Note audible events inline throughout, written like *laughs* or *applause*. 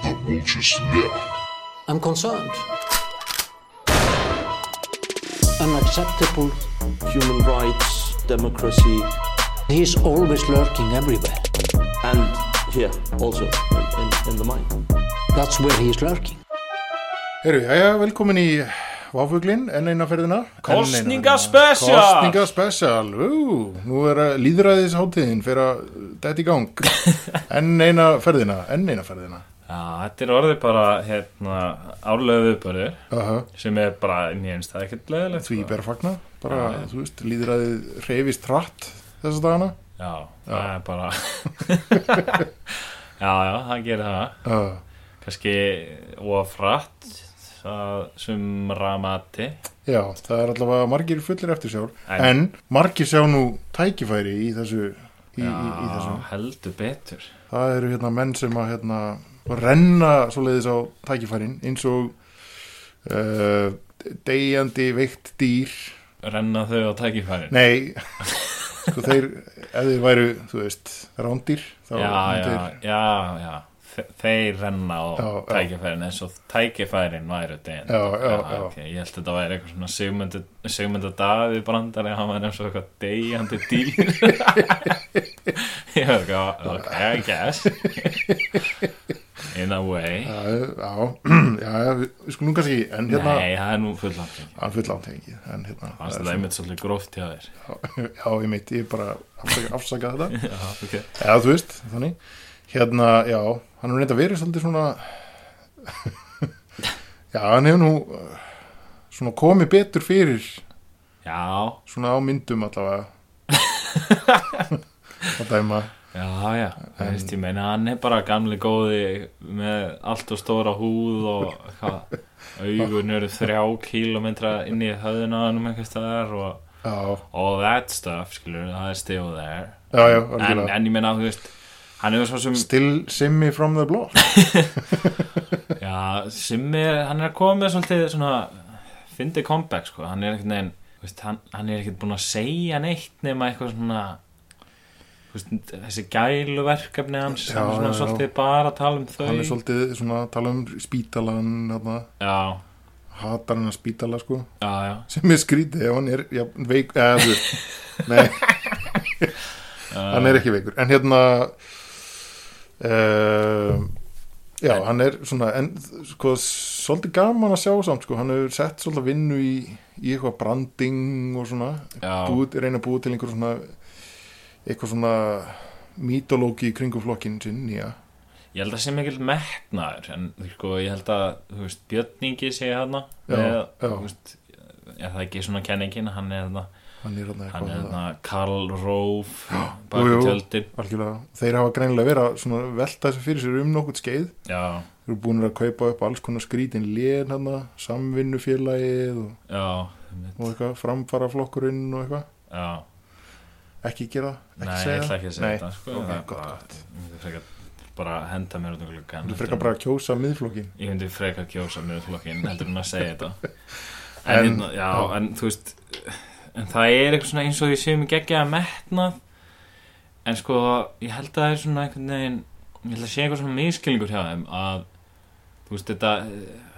The vultures left. I'm concerned. Unacceptable. human rights, democracy, He's always lurking everywhere. and here also in, in, in the mind. That's where he's lurking. Herru, jæja, velkomin í Váfuglin, enn eina ferðina Kosningaspecial! Kostningaspecial Ú, nú er að líðræðisháttíðin fyrir að dætt í gang *laughs* Enn eina ferðina, enn eina ferðina Já, þetta er orðið bara hérna árlega viðbörður Aha, sem er bara finnst það ekkert leðilegt Því ber fagna, bara, þú veist, líðræðið reyfist hratt þessa dagana. Já, það er bara *laughs* Já, já, það gerir það. Uh, kannski ofrætt það sumramati Já, það er allavega margir fullir eftir sjár En- En margir sjá nú tækifæri í þessu í, í, í Já, þessu. heldur betur. Það eru hérna menn sem að hérna, renna svoleiðis á tækifærin eins og uh, deyjandi veikt dýr. Renna þau á tækifærin? Nei, sko þeir ef þeir væru, þú veist, rándýr þá Já, já, myndir já, já Þeir renna á Já, tækifærin eins og tækifærin já, já. Okay. Ég held að þetta væri eitthvað svona Davíð brandari hann var eins og eitthvað deyjandi dýr. *laughs* Ég veit eitthvað Ok, I guess. In a way. Já, *clears throat* við skulum kannski en hérna, Nei, það er nú fullant hann full átt ekki en hérna, það þetta er einmitt svolítið gróft hjá þér. Já, *laughs* ég meit, ég bara afsaka þetta. *laughs* Já, ok. Já, þú veist, þannig Hérna, já, hann er reynda verið svolítið svona *laughs* Já, hann hefur nú uh, svona komið betur fyrir Já, svona á myndum allavega. *laughs* Að dæma. Já, já Það veist, ég meina hann er bara gamli góði með allt og stóra húð og hvað *laughs* augun eru þrjá kílómetra inn í höfðina hann um eitthvað staðar og all that stuff, skilur, það er still there. Já, já, algjörlega. en ég meina, þú veist sem, Still Simmi from the block. *laughs* Já, Simmi hann er með svolítið svona fyndi comeback, sko, hann er ekkert neginn hann, hann er ekkert búinn að segja neitt nema eitthvað svona veist, þessi gæluverkefni hans, Já, hann er svona já, já. svolítið bara að tala um þau. Hann er svolítið svona að tala um spítalan já, hatar hann að spítala sko. Já, já, sem er skrítið hann er veik eða þú Nei, *laughs* hann er ekki veikur. En hérna uh, já, hann er svona en sko, svolítið gaman að sjá samt sko, hann hefur sett svolítið vinnu í, í eitthvað branding og svona Já. búið, reyna að búið til einhver svona eitthvað svona mítológi kringum flokkin sinn, já ég held að sé mikil metnaður en sko, ég held að, þú veist, Björningi sé hana Já, með, já. þú veist er það ekki svona kenningin, hann er þarna hann er þarna Karl Róf Jú, baki jú. tjöldin algjörlega, þeir hafa greinilega verið að svona velta þessu fyrir sér um nokkurt skeið. Já, þeir eru búin að kaupa upp alls konar skrítin lén samvinnufélagið og, og eitthvað, framfaraflokkurinn og eitthvað, já. Ekki gera ekki nei, ég segja ekki að segja Nei, þetta sko, ok, það er gott, bara, gott. bara henda mér út um gluggan þú frekar bara að kjósa miðflokkin ég myndi frekar kjósa með flokkin heldur en að segja þetta. *laughs* En, En- hérna, já, já. en þú veist en það er eitthvað svona eins og ég sé mig geggja að metnað en sko, ég held að það er svona einhvern veginn ég held að sé eitthvað svona miskilningur hjá þeim að þú veist þetta eh,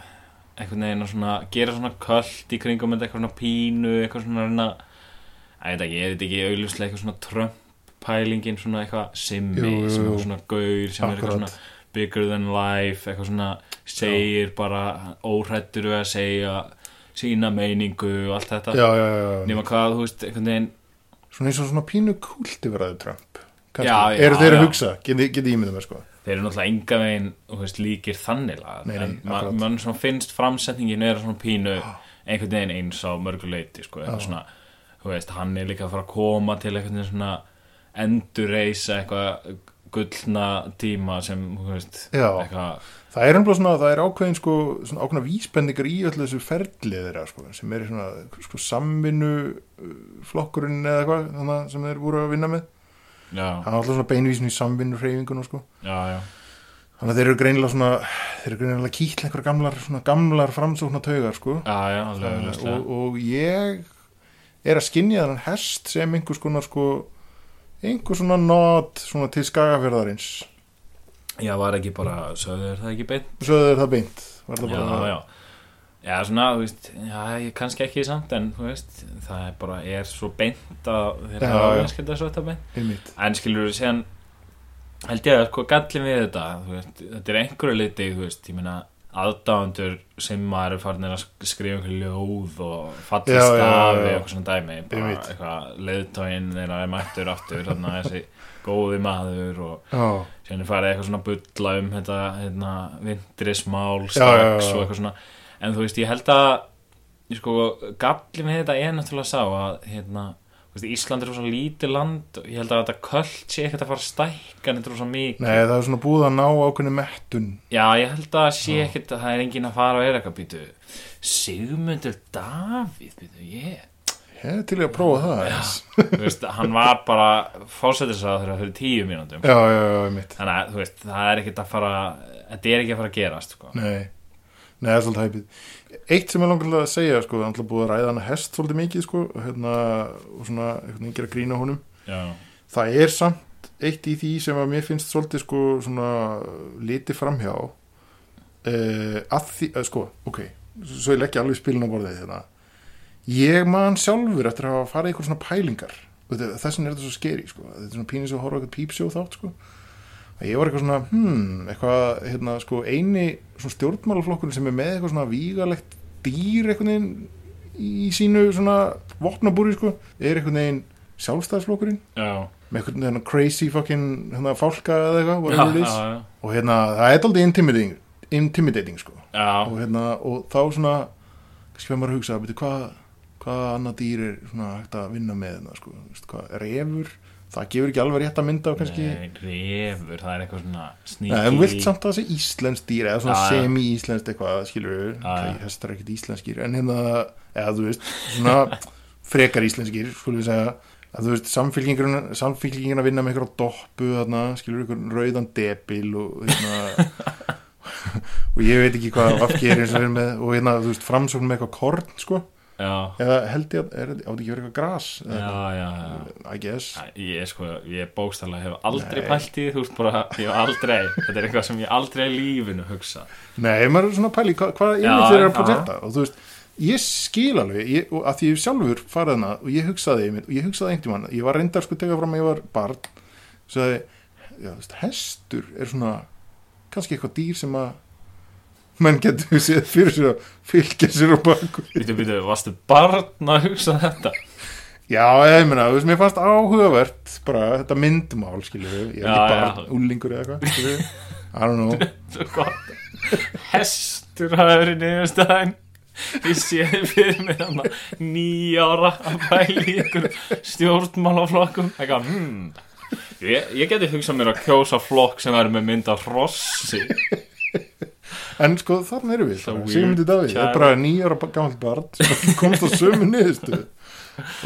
einhvern veginn að svona gera svona köld í kringum eitthvað svona pínu eitthvað svona reyna ég veit ekki, ég veit ekki auðvitað eitthvað svona Trump pælingin svona eitthvað simmi Jú, jú, sem er svona gaur sem er eitthvað Akkurat. svona bigger than life eitthvað svona segir bara óhrættur við að segja sína meiningu og allt þetta. Já, já, já, nema hvað, þú veist, einhvern veginn svona eins og svona pínu yfir aðeins Trump Kannski. Eru þeir að hugsa, geti, geti ímyndum með sko. Þeir eru náttúrulega enga veginn þú veist, líkir þannig Nei, en mann svona finnst framsetningin er svona pínu einhvern veginn eins á mörguleiti sko, svona, þú veist, hann er líka að fara að koma til einhvern veginn svona endurreisa eitthvað gullna tíma sem, þú veist eitthvað, það er ennblá svona, það er ákveðin sko svona ákveðna vísbendingar í öllu þessu ferlið þeirra sko, sem er svona sko, samvinnu uh, flokkurinn eða eitthvað þannig að sem þeir voru að vinna með. Já, það er alltaf svona beinvísin í samvinnu hreyfingun sko. já, já. Þannig að þeir eru greinilega svona þeir eru greinilega kýtla einhver gamlar svona gamlar framsókna taugar sko. Já, já, alveg og, augljóslega. og ég er að skinja þannig hest sem einhvers konar sko einhver svona not svona til skagafjörðarins Já, var ekki bara, sögðu þér það ekki beint? Er það beint. Var það Já, bara, já. Já, svona, þú veist, já, kannski ekki samt en, þú veist, það er bara, er svo beint að þeir Já, hafa já. vinskilda svo þetta beint. Einmitt. En skilur við séðan held ég að sko gallin við þetta þú veist, þetta er einhverju liti þú veist, ég meina aðdáðandur sem maður er farin að sk- skrifa einhver ljóð og Já, já, já, stafi já. og eitthvað svona dæmi bara eitthvað leiðtóin þeirra er mættur aftur þannig að þessi góði maður og er farið eitthvað svona bulla um þetta hérna, vindrismál strax og eitthvað svona. En þú veist, ég held að sko, gallin við þetta er náttúrulega sá að hérna, veist, Ísland er svo lítið land og ég held að þetta köld sé ekkert að fara að stækka en þetta er svo mikið. Nei það er svona búið að ná ákveðni mettun. Já, ég held að sé ekkert að það er enginn að fara og er eitthvað býtu Sigmundur Davíð býtu, ég ég er til að prófa það þú veist, hann var bara fórsættisrað þegar fyrir tíu já, já, já, einmitt. Þannig að, veist, það er ekkert að fara þetta er ekki að fara að gerast sko. Nei, nei, það er svolítið hæpið. Eitt sem ég langar að segja, sko, það er alltaf búið að ræða hana hest svolítið mikið, sko, hérna, og svona, veginn gera grína honum. já, Það er samt eitt í því sem að mér finnst svolítið, sko, svona, litið framhjá, uh, að því, uh, sko, ok, svo ég leggja alveg spilin á borðið hérna. Ég man sjálfur eftir að hafa farið í eitthvað svona pælingar, og þetta- þess vegna er þetta svo skeri, sko, þetta er svona pínir sem að horfa eitthvað pípsjó þátt, sko, að ég var eitthvað svona, hmm, eitthvað, hérna, sko, eini svona stjórnmálaflokkurinn sem er með eitthvað svona vígalegt dýr einhvern veginn í sínu svona vopnabúri, sko, er einhvern veginn sjálfstæðsflokkurinn já, með einhvern veginn crazy fucking hérna, fálka eða eitthvað, já, is. já, og hérna, það er aldrei intimidating, intimidating, sko, og hérna, og þá svona, kannski fyrir maður að hugsa, hvað, hvað annað dýr er svona hægt að vinna með, hérna, sko, refur, það gefur ekki alveg rétt að mynda kannski, Nei, refur, það er eitthvað svona sníki en vilt samt að það sé íslensk dýr eða svona semi-íslenskt eitthvað, skilur við. Hestar er ekkert íslenskir en hérna, eða þú veist svona *laughs* frekar íslenskir, skulum við segja. Að þú veist, samfylkingin að vinna með eitthvað doppu þarna, skilur við eitthvað rauðan debil og hérna *laughs* og ég veit ekki hvað með og hérna, þú veist, framsókn með eitthvað korn, sko, eða held ég að er, átti ekki verið eitthvað já. I guess Ég sko, ég bókstæðlega hef aldrei Nei. pælt í þú veist bara, ég hef aldrei, þetta er eitthvað sem ég aldrei í lífinu hugsa. Nei, maður er svona að pæli hvað, hvað Já, yfir þeir eru að já. projekta og þú veist, ég skil alveg ég, og að því ég sjálfur farið hana og ég hugsaði einmitt, og ég hugsaði einhvern tímann ég var reyndar sko tegað fram að ég var barn sagði, já, þú veist, hestur er svona, kannski eitthvað dýr sem að menn getur séð fyrir sér að fylgja sér á baku Býtu, býtu, varstu barn að hugsa þetta? Já, ég meina, þú veist, mér fannst áhugavert bara þetta myndmál, skilur við ég er ekki barn, úlingur eða eitthvað I don't know. *laughs* Hestur hafa verið niðurstæðin. Ég sé þið fyrir mér hann nýja ára að í ykkur stjórnmálaflokkum. Eitthvað, hmm. Ég, ég geti hugsað mér að kjósa flokk sem er með mynd af hrossi. En sko þarna erum við Sigmundi Davíð, það er bara nýjara gamalt barn sem komst á sömu niðurstu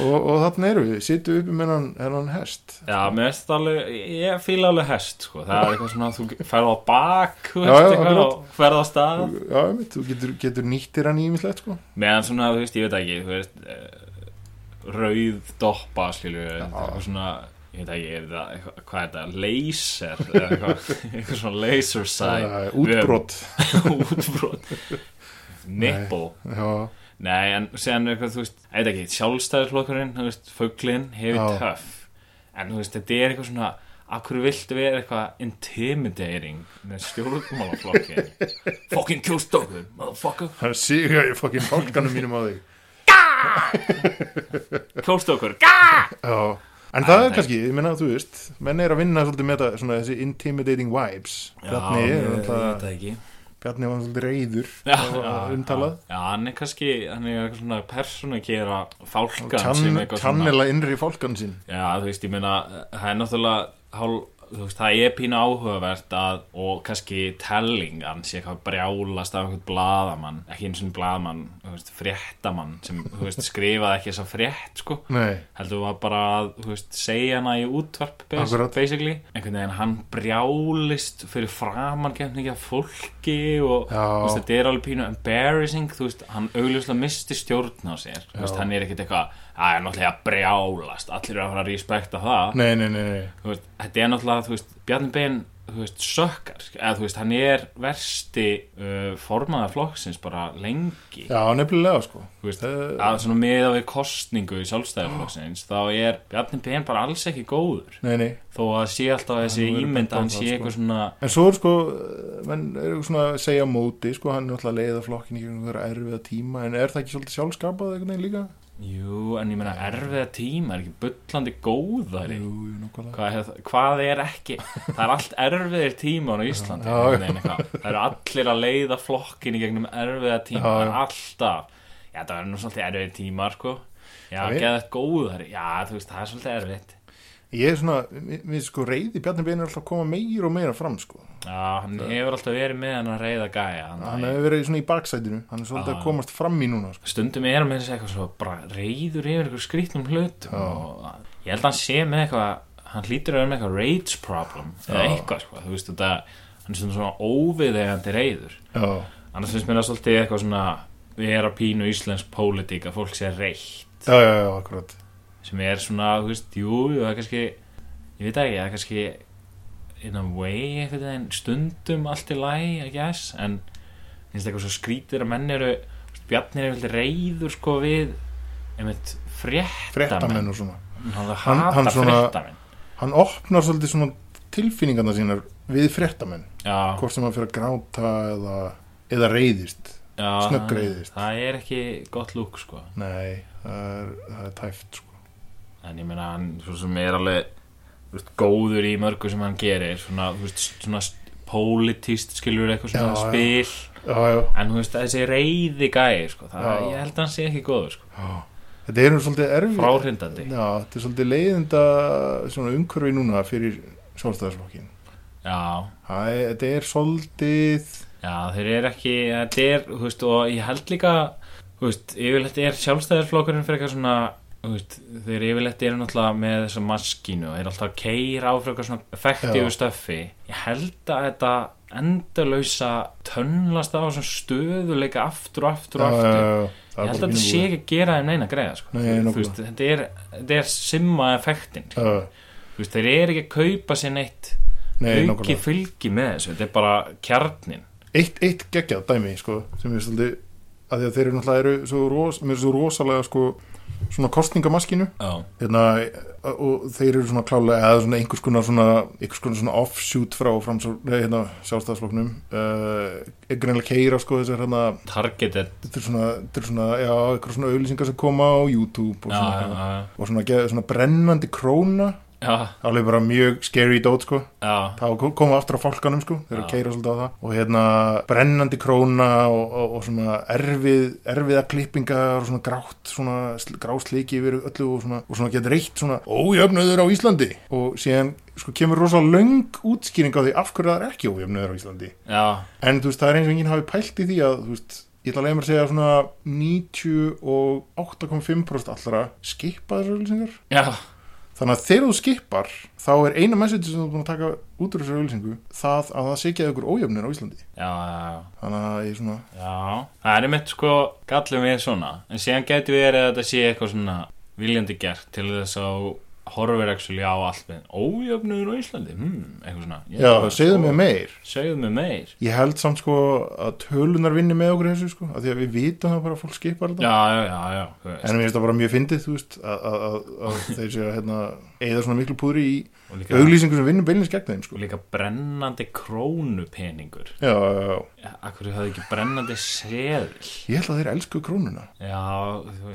og, og þarna erum við sittum upp með hennan, hennan hest. Já, mér finnst alveg, ég fíla alveg hest, sko. Það er eitthvað svona að þú ferð á bak, þú veist, eitthvað, og ferð á stað. Já, einmitt, þú getur, getur nýttir hann ímislegt sko. Meðan svona, þú veist, ég veit ekki þú veist, uh, rauð doppa, skilju, eitthvað svona ég veit ekki, er það, eitthvað, hvað er þetta laser, eitthvað? *laughs* Eitthvað svona laser uh, Útbrot. *laughs* Útbrot. Nipple, Já, nei, en séðan eitthvað, þú veist, ég veit ekki, sjálfstæðisflokkurinn þú veist, fugglinn, hefur töff. En þú veist, þetta er eitthvað svona hverju viltu vera eitthvað intimidating með stjórnmálaflokkin *laughs* fucking kjóstókur, motherfucker. Hann sigur í fokkin fólkanum mínum á þig. Kjóstókur, Já En það er kannski, ég meina, þú veist menn er að vinna svolítið með þetta, svona þessi intimidating vibes. Bjarni er það ekki. Bjarni var svolítið reyður það umtalað já, hann er kannski hann er svona persónu að gera fálkan Kannela innri fólkan sín já, þú veist, ég meina, það er náttúrulega hál, þú veist, það er pínu áhugavert að, og kannski telling hann sé eitthvað brjálast af einhvern blaðamann, ekki eins og blaðamann þú veist, fréttamann sem, þú veist, skrifaði ekki þessa frétt, sko. Nei, heldur var bara að, segja hana í útvarp basically, einhvern veginn hann brjálist fyrir af fólki og þetta er alveg pínu embarrassing hann augljóslega misti stjórn á sér. Hann er ekkert eitthvað það er náttúrulega brjálast, allir eru að fara að respekta það nei, nei, nei, nei. þú veist, þetta er náttúrulega, þú veist, Bjarni Ben þú veist, sökkar eða þú veist, hann er versti uh, formaða flokksins bara lengi Já, nefnilega sko þú veist, Eh, að svona miða við kostningu í sjálfstæðarflokksins þá er Bjarni Ben bara alls ekki góður Nei, nei þó að sé alltaf þessi ímynd að hann á sé það, eitthvað sko. svona En svo er sko, menn er svona að segja á móti, sko, hann er alltaf að leiða flokkin í einhverja erfiða tíma, en er það ekki svolítið sjálfskapað veginn líka? Jú, en ég meina erfiða tíma er ekki bullandi góðari? Jú, jú, hvað, hvað er ekki? Það er allt erfiðir tímar á Íslandi. Það eru allir að leiða flokkin í gegnum erfiða tíma Já, það er alltaf. Já það er nú svolítið erfiðir tímar sko. Já, geða góðari. Já, þú veist, það er svolítið erfitt. Ég er svona, við, við sko reyði Bjarni Bein er alltaf að koma meir og meira fram, sko. Já, hann hefur alltaf verið með hann að reyða gæja Hann hann hefur verið svona í baksætinu, hann er svolítið að komast fram í núna, sko. stundum er hann með þessi eitthvað svo bara reyður yfir eitthvað Já. og ég held að hann sé með eitthvað hann hlýtur að vera með eitthvað rage problem eða eitthvað sko, þú veist þetta hann er stundum svona óviðegandi reyður annars finnst mér það svolítið eitthvað svona við erum pínu íslensk pólitík að fólk sé akkurat. sem er svona, þú veist, jú, jú, það er ég veit ekki, það er kannski in a way, einhvern veginn stundum allt í læg, I guess en finnst eitthvað svo skrítir að menn eru þú veist, Bjarni er veldig reyður sko við einmitt fréttamenn Fréttamenn og svona. hann, Hann- hann, svona- Hann opnar svolítið svona tilfinningarna sínar við fréttamenn, já, hvort sem hann fyrir að gráta eða, eða reyðist. já, snöggreiðist. það er ekki gott lúk sko Nei, það er, það er tæft, sko. en ég meina hann svo sem er alveg veist, góður í mörgu sem hann gerir svona, þú veist, svona pólitíst skilur eitthvað svona Já, spil. Já, já, en þú veist, þessi reyði gæi sko, það, ég held að hann sé ekki góður sko. Þetta er svolítið erfið. fráhrindandi. Þetta er svolítið leiðinda svona umhverfi núna fyrir sjálfstæðarsflokkin. þetta er svolítið, já, þeir eru ekki þetta er, þú veist, og ég held líka þú veist, yfirleitt er sjálfstæðarflokkurinn fyrir eitthvað svona veist, þeir yfirleitt eru náttúrulega með þessa maskínu og eru alltaf að keira á fyrir eitthvað svona effektífu Já. stöffi ég held að þetta endalausa tönnlast á þessum stöðuleika aftur og aftur og aftur. það ég held að þetta sé ekki að gera þeim neina greiða sko. Nei, veist, þetta er, er simma effektin sko. Veist, þeir eru ekki að kaupa sér neitt nei, auki fylgi með þessu. Þetta er bara kjarnin Eitt, eitt geggjað dæmi, sko, sem er svolítið, að að þeir eru náttúrulega eru svo, ros, svo rosalega, sko, svona kostningamaskinu já, hérna, og þeir eru svona klálega eða svona einhvers konar svona einhvers konar svona offshoot frá hérna, sjálfstæðsfloknum uh, er greinlega keira sko þessar hérna targeted. þetta er svona, svona, já, svona auðlýsingar sem koma á YouTube og já, svona, já, já, og svona, geð, svona brennandi króna. já, alveg bara mjög scary dót sko. Já, það kom- koma aftur á fólkanum sko þeir eru að keira svolítið á það. Og hérna brennandi króna og, og, og svona erfið, erfiða klippingar og svona grátt svona sl- grásliki yfir öllu og svona, og svona getur reitt svona ójöfnöður á Íslandi. Og síðan sko kemur rosa löng útskýring á því af hverju það er ekki ójöfnöður á Íslandi. Já, en þú veist það er eins og enginn hafi pælt í því að þú veist ég ætla að leiða mér að segja svona 98,5% allra skipa þessar auðlýsingar já, Þannig að þegar þú skipar þá er eina message sem þú er búin að taka út úr þessari auðlýsingu það að það sé ekki að ykkur ójöfnir á Íslandi. já, já, Þannig að ég svona, já það er einmitt sko gallum við svona en síðan gæti verið að þetta sé eitthvað svona viljandi gert til þess að horfir actually á allt með ójöfnur á Íslandi, hmm, eitthvað svona já, segðu sko, mig meir. segðu mig meir Ég held samt sko að tölunar vinni með okkur þessu sko, að því að við vitum það bara að fólk skipar þetta. já, já. En mér finnst það bara mjög fyndið, þú veist, að, *laughs* þeir séu að hérna, eigða svona miklu púðri í auglýsingu sem vinnur beinlins gegn þeim, sko. líka brennandi krónupeningur Já, já, já. akkur hafði ekki brennandi seðil Ég held að þeir elsku krónuna. já,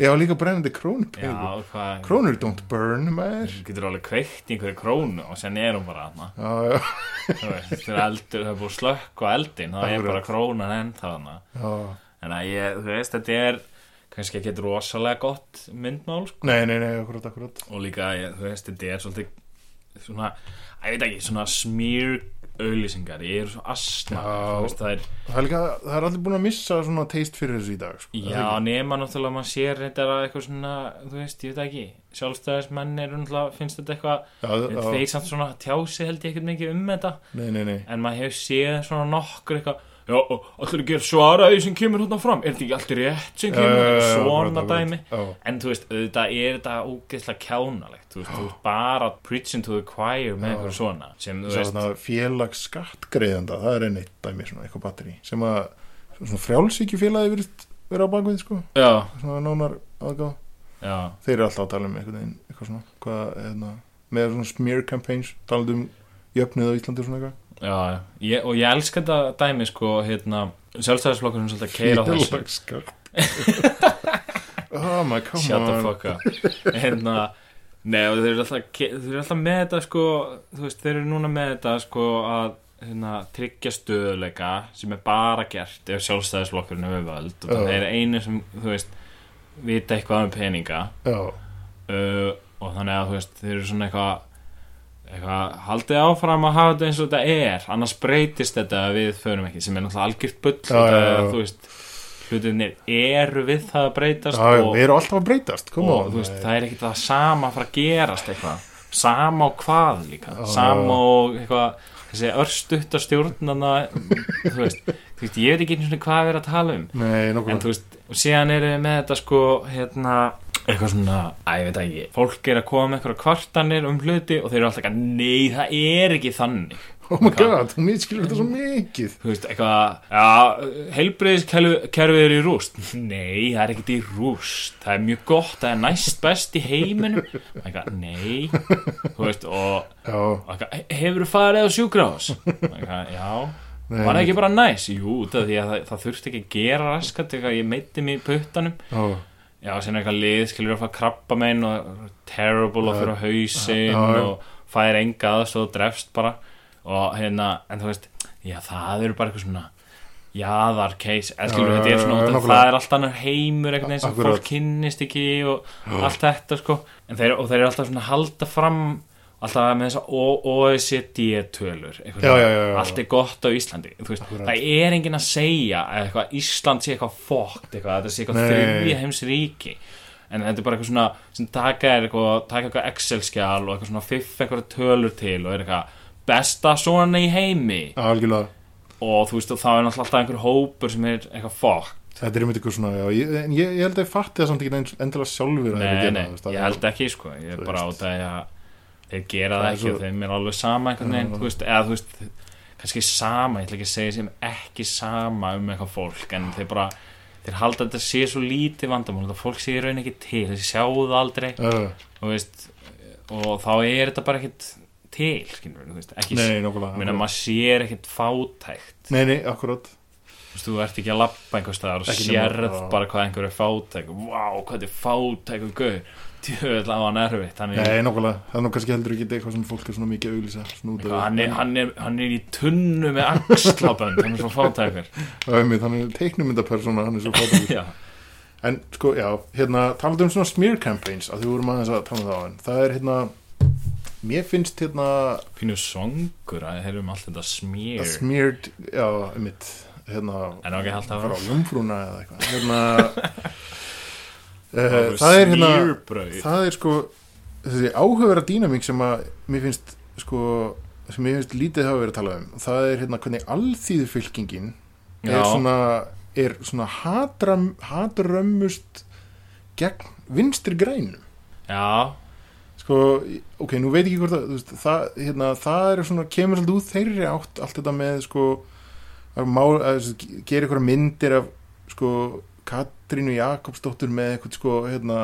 Já, líka brennandi krónupeningur. hvað Krónur don't burn, maður. þú getur alveg kveikt í einhverju krónu og sen er hún bara aðna já, þegar eldur, það er búið slökk á eldin það er bara krónan ennþá en að ég, þú veist, þetta er kannski ekki rosalega gott myndmál sko. Nei, nei, nei, akkurat, akkurat. og líka, þú veist, þetta er svolítið svona, ég veit ekki svona smýr auðlýsingar ég er svo veist, það er, Það er, það er allir búin að missa svona teist fyrir þessu í dag sko. já, nema náttúrulega að maður sér þetta að eitthvað svona, þú veist, ég veit ekki sjálfstæðismenn eru náttúrulega, finnst þetta eitthvað þeir samt svona tjási held ég ekkert mikið um þetta. Nei, nei, nei. En maður hefur séð svona nokkur eitthvað já, allir að svara því sem kemur hérna fram? Er þetta ekki allt rétt sem kemur Já, já, svona dæmi? en þú veist, auðvitað er þetta ógeðslega kjánalegt þú veist, þú veist bara preaching to the choir með eitthvað svona sem þú veist, félags skattgreiðanda það er eitt dæmi svona eitthvað batteri sem að svona frjálsíkju félagi verið á bakvið sko. Svona nánar aðgáð. Þeir eru alltaf að tala um veginn eitthvað svona hvað, hérna, með svona smear campaigns talað um jöfnið á Íslandi og svona eitthvað Já, ég, og ég elska þetta dæmi sko, hérna, sjálfstæðisflokkur sem svolítið keira á þessu. félags skatt *laughs* oh my come Shut the on. fuck up. Hérna, nei, og þeir eru alltaf þeir eru alltaf með þetta sko, þú veist, þeir eru núna með þetta sko að hérna, tryggja stöðuleika sem er bara gert ef sjálfstæðisflokkurinn er við völd og það er einu sem, þú veist vita eitthvað um peninga. Já, uh, og þannig að þú veist þeir eru svona eitthvað eitthvað, haldið áfram að hafa þetta eins og þetta er annars breytist þetta við förum ekki sem er náttúrulega algjört bull Já, já, já. þú veist hlutinir eru við það að breytast og, við erum alltaf að breytast og þú veist, það er ekkert það sama að fara að gerast eitthvað. Sama og hvað líka. Sama og eitthvað þessi örstutt að stjórnana þú veist, þú veist, ég veit ekki einu svona hvað við erum að tala um. Nei, en þú veist, og síðan eru við með þetta sko, hérna eitthvað svona, að ég veit ekki. Fólk er að koma með eitthvað kvartanir um hluti og þeir eru alltaf ekki, nei, það er ekki þannig. Oh my god, þú miskilur þetta svo mikið. Þú veist, eitthvað, já, heilbreyðiskerfið er í rúst. *laughs* Nei, það er ekkert í rúst. Það er mjög gott, það er næst best í heiminum. Eitthvað, nei. Þú veist, og eitthvað, hefur þú farið á sjúkrahús? Eitthvað, já. Nei, Var það ekki bara næs? Jú, út af því að það, það þurfti ekki að gera raskat eitthvað, ég meitti mig í puttanum. Já, Já, sem eitthvað lið, skilur að fá krabba megin og terrible og fyrir á já. og fær enga aðstóð og drefst bara. Og hérna, en þú veist já, það eru bara eitthvað svona jaðar case, eða skilur þetta er svona það er allt annar heimur eitthvað Akkurat. fólk kynnist ekki og allt þetta sko, en þeir, og þeir eru alltaf svona halda fram alltaf með OECD-tölur já, já, já. allt er gott á Íslandi veist, það er enginn að segja að eitthvað, Ísland sé eitthvað fókt eitthvað, þetta sé eitthvað Nei. þriðja heims ríki. En þetta er bara eitthvað svona sem taka eitthvað, eitthvað Excel-skjál og eitthvað svona fiff eitthvað tölur til og er eitthvað besta svona í heimi. Algjörlega. Og þú veist þá er alltaf einhver hópur sem er eitthvað fókt Þetta er einmitt eitthvað svona, já, ég, en ég, ég held að ég fatti það samt ekki endilega sjálfur að nei, nei, það, það ég held ekki sko ég er bara á það að þeir gera Það það ekki svo- og þeim er alveg sama einhvern veginn, þú veist, eða þú veist kannski sama, ég ætla ekki að segja sem ekki sama um eitthvað fólk en þeir bara, þeir halda að þetta sé svo lítið vandamál, þetta fólk sé í raun ekki til þeir sjáu það aldrei. Já, og, veist, og þá er þetta bara ekkit til, skilur við, þú veist, ekki Meina, maður sér ekkert fátækt. Nei, nei, akkurat. Þú veist, þú ert ekki að lappa einhvers staðar og sérð bara hvað einhver er fátæk Vá, hvað er fátæk og gauð Tjöðl á hann erfitt Hann er, Nei, nokkulega, það er nú kannski heldur ekki eitthvað sem fólk er svona mikið að snúta eitthvað, hann, er, hann, er, hann er í tunnu með axlabönd Hann er svo fátækur. *laughs* Það er teiknumyndapersona, hann er svo fátakur Já, En sko, já, hérna, talað um svona smear campaigns að þú vorum aðeins að tala um það á en það er hérna, mér finnst hérna pínu songur að þeir eru um allt þetta að smýr smeared, já, mitt hérna, En á ekki að halda fara á áfram. jumfrúna eða eitthvað. Hérna *laughs* uh, það er hérna það er sko þessi áhugavera dýnamík sem að mér finnst sko sem mér finnst lítið hafa verið að tala um. Það er hérna hvernig alþýðu fylkingin er svona er svona hatram, hatrömmust gegn vinstri grænum. Já, sko, ok, nú veit ekki hvort það, þú veist, það, hérna, það er svona, kemur svolítið út þeirri átt, allt þetta með, sko, að, að að gera einhverja myndir af, sko, Katrínu Jakobsdóttur með eitthvað, sko, hérna,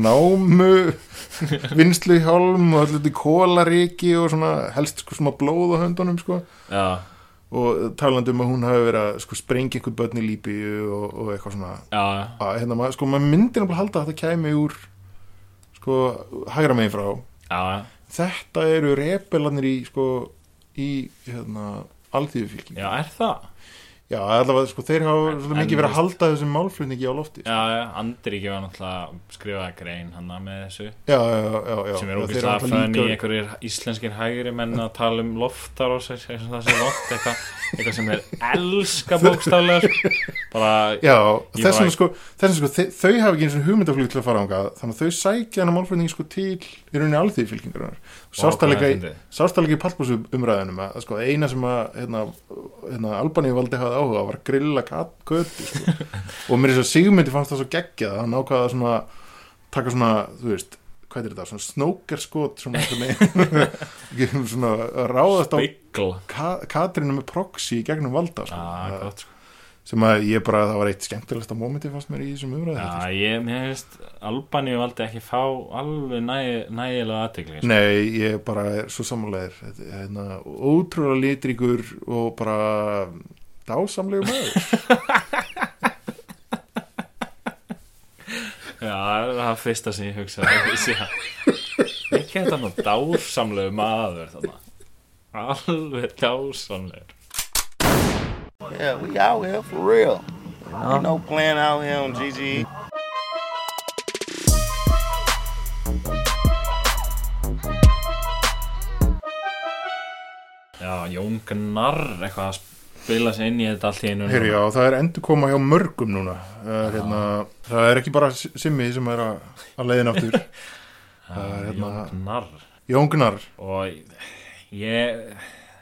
námu, *laughs* vinslu hjálm og allir kólaríki og svona, helst, sko, svona blóð á höndunum, sko, já, og talandi um að hún hafi verið að, sko, sprengja einhver börn í líbíu og, og eitthvað svona, já, að, hérna, maður, sko, maður myndir náttúrulega halda að þetta kæmi úr, sko, hægra megin frá, já, þetta eru rebelarnir í sko í hérna alþýðufylking já, er það? Já, allavega, sko, þeir hafa mikið verið að halda þessum málflutningi á lofti sko. Já, já, Andríki var náttúrulega skrifaði grein hann með þessu já, já, já, já, sem er ógeðslega fönn í líka- einhverjir íslenskir hægri menn að tala um loftar og þess að það sé loft eitthvað eitthvað sem er elska *laughs* bókstaflega sko. bara, Já, Ég þess vegna bara- sko, sko þau hafa ekki eins og hugmyndaflug til að fara ánga þannig að þau sækja hana málflutning sko til í rauninni Vá, sástalega í pallbúsu umræðinum að sko eina sem að hérna, hérna, Albaníu valdi hafði áhuga var grilla kötu sko. *laughs* og mér er þess að Sigmundi fannst það svo geggjað að hann ákvaða að svona taka svona, þú veist hvað er þetta, svona snókerskot svona, *laughs* *laughs* svona, ráðast á Ka Katrínu með proxy í gegnum valda sko. Það- gott sko sem að ég bara, það var eitt skemmtilegsta mómenti fannst mér í þessum umræði Já, ég, mér finnst Albaníu valdi ekki fá alveg næ, nægilega aðtegli sko. Nei, ég bara er svo samanlegar hérna, ótrúlega litríkur og bara dásamlegu maður. *laughs* Já, það er það fyrsta sem ég hugsaði Ég þetta nú dásamlegu maður þannig Alveg dásamlegur Yeah, we out here for real. You know, playing out here on GG. Já, Jón Gnarr eitthvað að spila sig inn í þetta allt í einu Heyri, já, það er endur koma hjá mörgum núna. Uh, hérna, það er ekki bara Simmi sem er að, að leiðin aftur. *laughs* Er hérna Jón Gnarr. Jóngnar og ég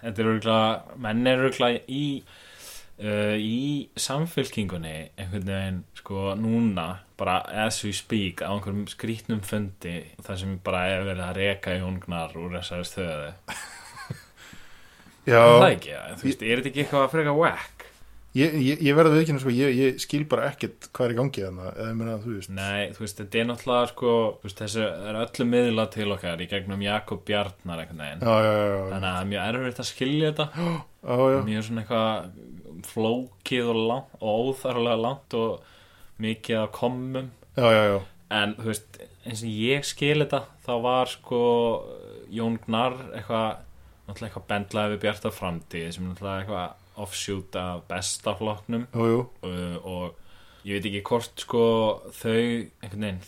þetta er örgulega menn er örgulega í uh, í samfélkingunni einhvern veginn sko núna bara as we speak á einhverjum skrítnum fundi þar sem bara er verið að reka Jón Gnarr úr þessari stöðu. Já, það ekki, þú veist, er þetta ekki eitthvað að freka whack? ég, ég, ég verði ekki sko, ég, ég skil bara ekkert hvað er í gangi þannig eða ég meina, þú veist. Nei, þú veist, þetta er náttúrulega sko, veist, þessu er öllu miðla til okkar í gegnum Jakob Bjarnar Já, já, já, já, þannig að það er mjög erfitt að skilja þetta. Já, já. mjög svona eitthvað flókið og, langt, og óþarlega langt og mikið að komum já, já, já. en þú veist, eins og ég skil þetta þá var sko Jón Gnarr eitthvað náttúrulega eitthvað bendlaði við Bjartar framtíð sem náttúrulega eitthvað offshoot af jú. uh, og ég veit ekki hvort sko þau einhvern veginn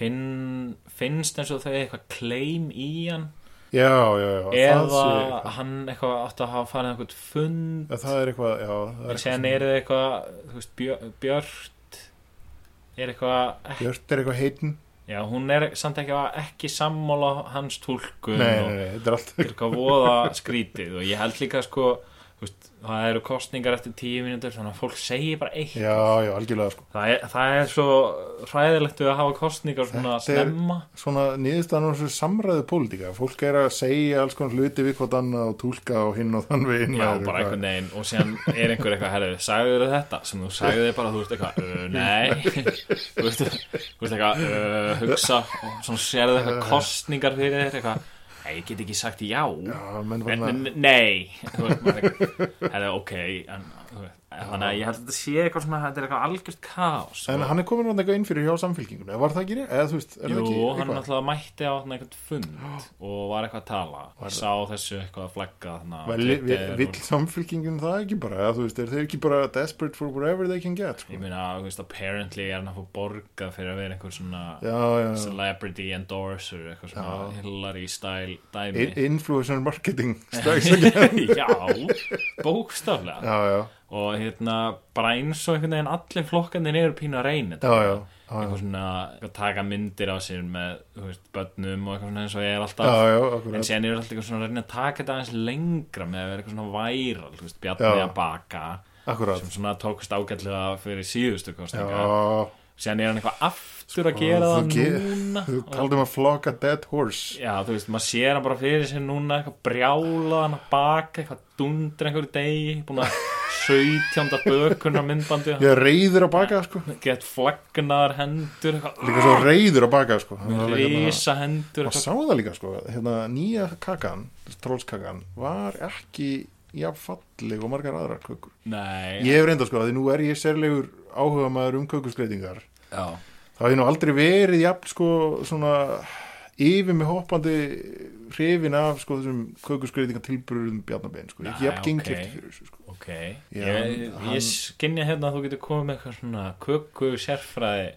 finn, finnst eins og þau eitthvað claim í hann já, já, já eða eitthvað. hann eitthvað átt að hafa farið eitthvað fund Já, það er eitthvað, já það er séðan er eitthvað veist, Björ, Björt er eitthvað ekki, Björt er eitthvað heitin já, hún er samt ekki, ekki sammála hans túlkun nei, nei, nei, þetta er allt eitthvað voða skrítið og ég held líka sko veist, það eru kostningar eftir tíu mínútur þannig að fólk segir bara eitt. Já, já, algjörlega sko. Það er, það er svo hræðilegt við að hafa kostningar svona snemma. svona á þessu samræðu pólitíka. Fólk er að segja alls konar hluti við hvort annað og túlka og hinn og þann veginn. Já, bara einhvern veginn. Og síðan er einhver eitthvað herrið, sagður þau þetta? Sem þú sagði þau bara, þú veist eitthvað uh, nei. *laughs* Þú veist eitthvað uh, hugsa og svona sérðu eitthvað kostningar fyrir þér eitthvað, nei, ég get ekki sagt já. Já, menn en, fann að en, nei þú veist, maður *laughs* eitthvað, herrið, ok en, þú veist, þannig að ég held að þetta sé eitthvað svona, þetta er eitthvað algjört kaos en hann er komin hann eitthvað inn fyrir hjá samfélkingunni var það ekki eða þú veist, er Jú, það ekki hann eitthvað? náttúrulega mætti á einhvern fund *gasps* og var eitthvað að tala Var sá þessu eitthvað að flagga vill, og- samfélkingin það ekki bara eða þú veist, er þeir ekki bara desperate for whatever they can get sko? Ég meina, þú veist, apparently er hann að fá borgað fyrir að vera einhver svona já, já, celebrity endorser, eitthvað svona. Hillary style In- dæmi. influencer marketing *laughs* já, bókstaflega. Og hérna, bara eins og einhvern veginn allir flokkandir eru pínu að reyna já, já, já, Eitthvað svona, eitthvað taka myndir á sér með, þú veist, börnum og eitthvað svona eins og ég er alltaf. Já, já, En síðan eru alltaf eitthvað svona að reyna að taka þetta aðeins lengra með að vera eitthvað svona væral, þú veist, Bjarni Já. að baka, Akkurat, sem svona tókust ágætlega fyrir síðustu kostninga. síðan er hann eitthvað aftur að gera þú það núna. Þú kaldum að flog a dead horse. Já, þú veist, maður sér hann bara fyrir sér núna eitthvað brjála hann að baka eitthvað dundur einhverju degi búin að *laughs* 17. bökunar myndbandi Ég er reyður að baka sko. Gett flagnar hendur eitthvað, Líka svo reyður að baka sko. Alveg hérna- hendur Maður sá það líka sko. Hérna, Nýja kakan, trollskakan Var ekki jafn falleg og margar aðrar kökur. Nei, Ég hef reynda sko, því nú er ég sérlegur áhuga maður um kökuskreitingar já, Það hef nú aldrei verið jafn sko svona yfir með hoppandi hrifin af sko þessum kökuskreitingar tilburðum bjarnabein sko, ekki jafn ok. gengklift fyrir þessu sko ok ég, hann- ég skinja hérna að þú getur komið með eitthvað svona köku sérfræði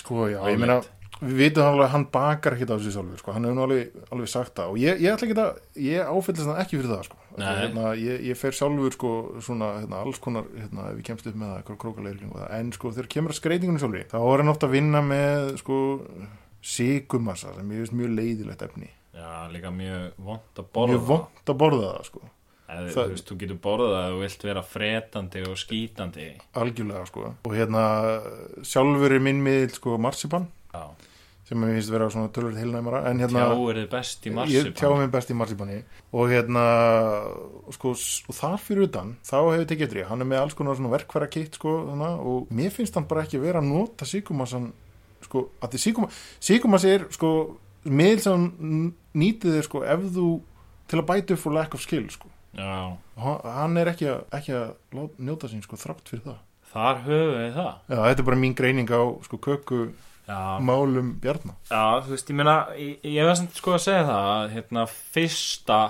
sko, já, ég meina við vitum alveg að hann bakar ekkit af þessu sjálfur sko. hann hefur nú alveg, alveg sagt það og ég, ég ætla ekki að, ég áfyllist hann ekki fyrir það sko. Hérna, ég, ég fer sjálfur sko, svona, hérna, alls konar, hérna, ef ég kemst upp með það, krókaleirling en sko, þegar kemur að skreitingunni sjálfur, þá er hann ofta að vinna með, sko, sigumassa sem ég veist mjög leiðilegt efni. Já, líka mjög vond að borða. Mjög vond að borða það, sko. Eða, Það- þú, veist, þú getur borðað að þú vilt vera fretandi og skítandi. Algjörlega, sko. Og hérna, sjálfur er minn miðl, sko, marsipan. Já, sem ég finnst vera svona tölvöld heilnæmara. En hérna, tjá er þið best í ég marsipan. tjá mig best í marsipani og hérna sko, og þar fyrir utan þá hefur tekið eftir ég, hann er með alls konar svona verkværa kitt sko, þarna, og mér finnst hann bara ekki vera að nota síkumassan sko, að því síkuma, síkumass er sko, miðl sem nýtið þér sko, ef þú til að bæta upp for lack of skill sko. Já, Og hann- er ekki að, ekki að njóta sín sko, þrátt fyrir það. Þar höfum við það. Já, þetta er bara mín greining á sko, köku Já, málum bjarnar Já, þú veist, ég meina, ég, ég veist sko að segja það að hérna fyrsta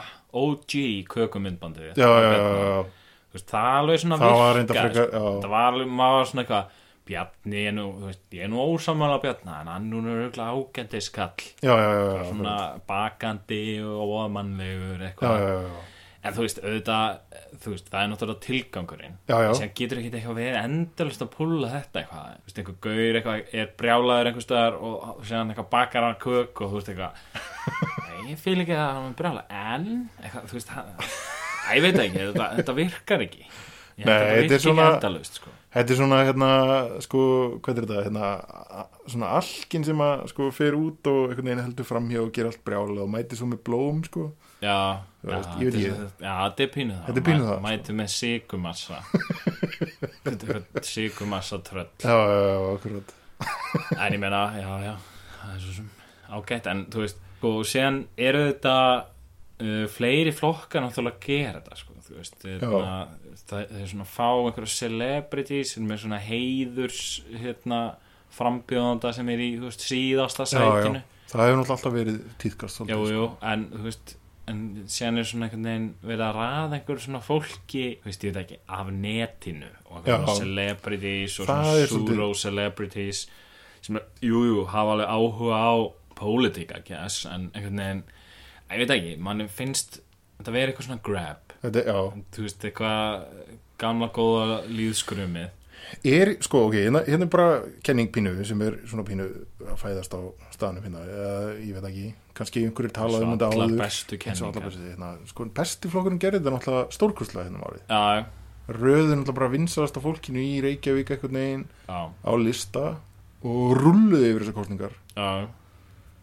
OG kökumyndbandið já, já, já, já, veist, það alveg svona það var reynda virkar, frekar sko. já, Það var alveg, maður var svona eitthvað Bjarni er nú, þú veist, ég er nú ósamála Bjarni en hann nú er auðvitað ágændis kall. Já, já, já, já, svona bakandi og óðmannlegur já, eitthvað já, já, já. En þú veist, auðvitað þú veist, það er náttúrulega tilgangurinn. Sem getur ekki eitthvað verið endalist að púla þetta eitthvað, þú veist, einhver gaur eitthvað er brjálaður einhver stöðar og, séðan eitthvað bakar hann kök og þú veist eitthvað. *laughs* Nei, ég fíl ekki að hann er brjála en, eitthvað, þú veist Æ, ég veit það ekki, þetta, þetta virkar ekki. Ég Nei, þetta er svona- endalust sko. Þetta er svona, hérna, sko, hvað er þetta, hérna, svona alkin sem að, sko, fer út og einhvern veginn heldur framhjá og gera allt brjála og mæti svo með blóm, sko. Já, já, veist, veit þetta er- já, þetta er pínu það Þetta er pínu það, sko. mæti með sigumassa *laughs* þetta sigumassa tröll Já, já, já, akkurat. *laughs* En ég meina, já, já, það er svo sem ágætt, en þú veist, sko, síðan eru þetta uh, fleiri flokkar náttúrulega að gera þetta, sko, þú veist, hérna, það, er svona fá einhverja celebrities sem er svona heiðurs, hérna, frambjóðanda sem er í, þú veist, síðasta Já, já. sætinu. Það hefur náttúrulega alltaf verið tíðkast. Jú, jú, en, þú veist, en síðan er svona einhvern veginn verið að raða einhverju svona fólki, veist, ég veit ekki, af netinu og Já. celebrities og svona svolítið- pseudo-celebrities sem er, jú, hafa alveg áhuga á pólitík, I guess, en einhvern veginn, ég veit ekki, mann finnst þetta verið eitthvað svona grab, Þetta, þú veist, eitthvað gamla góða líðskrumið. Er, sko, ok, hérna, hérna er bara kenning pínu sem er svona pínu að fæðast á staðnum hérna, eða, ég veit ekki, kannski einhverjir talað um þetta áður. bestu bestu, hérna, sko, besti flokkurinn gerði þetta náttúrulega stórkurslega hérna um árið. Já, Röðin náttúrulega bara vinsalast á fólkinu í Reykjavík eitthvað neginn já, á lista og rulluði yfir þessar kostningar. já,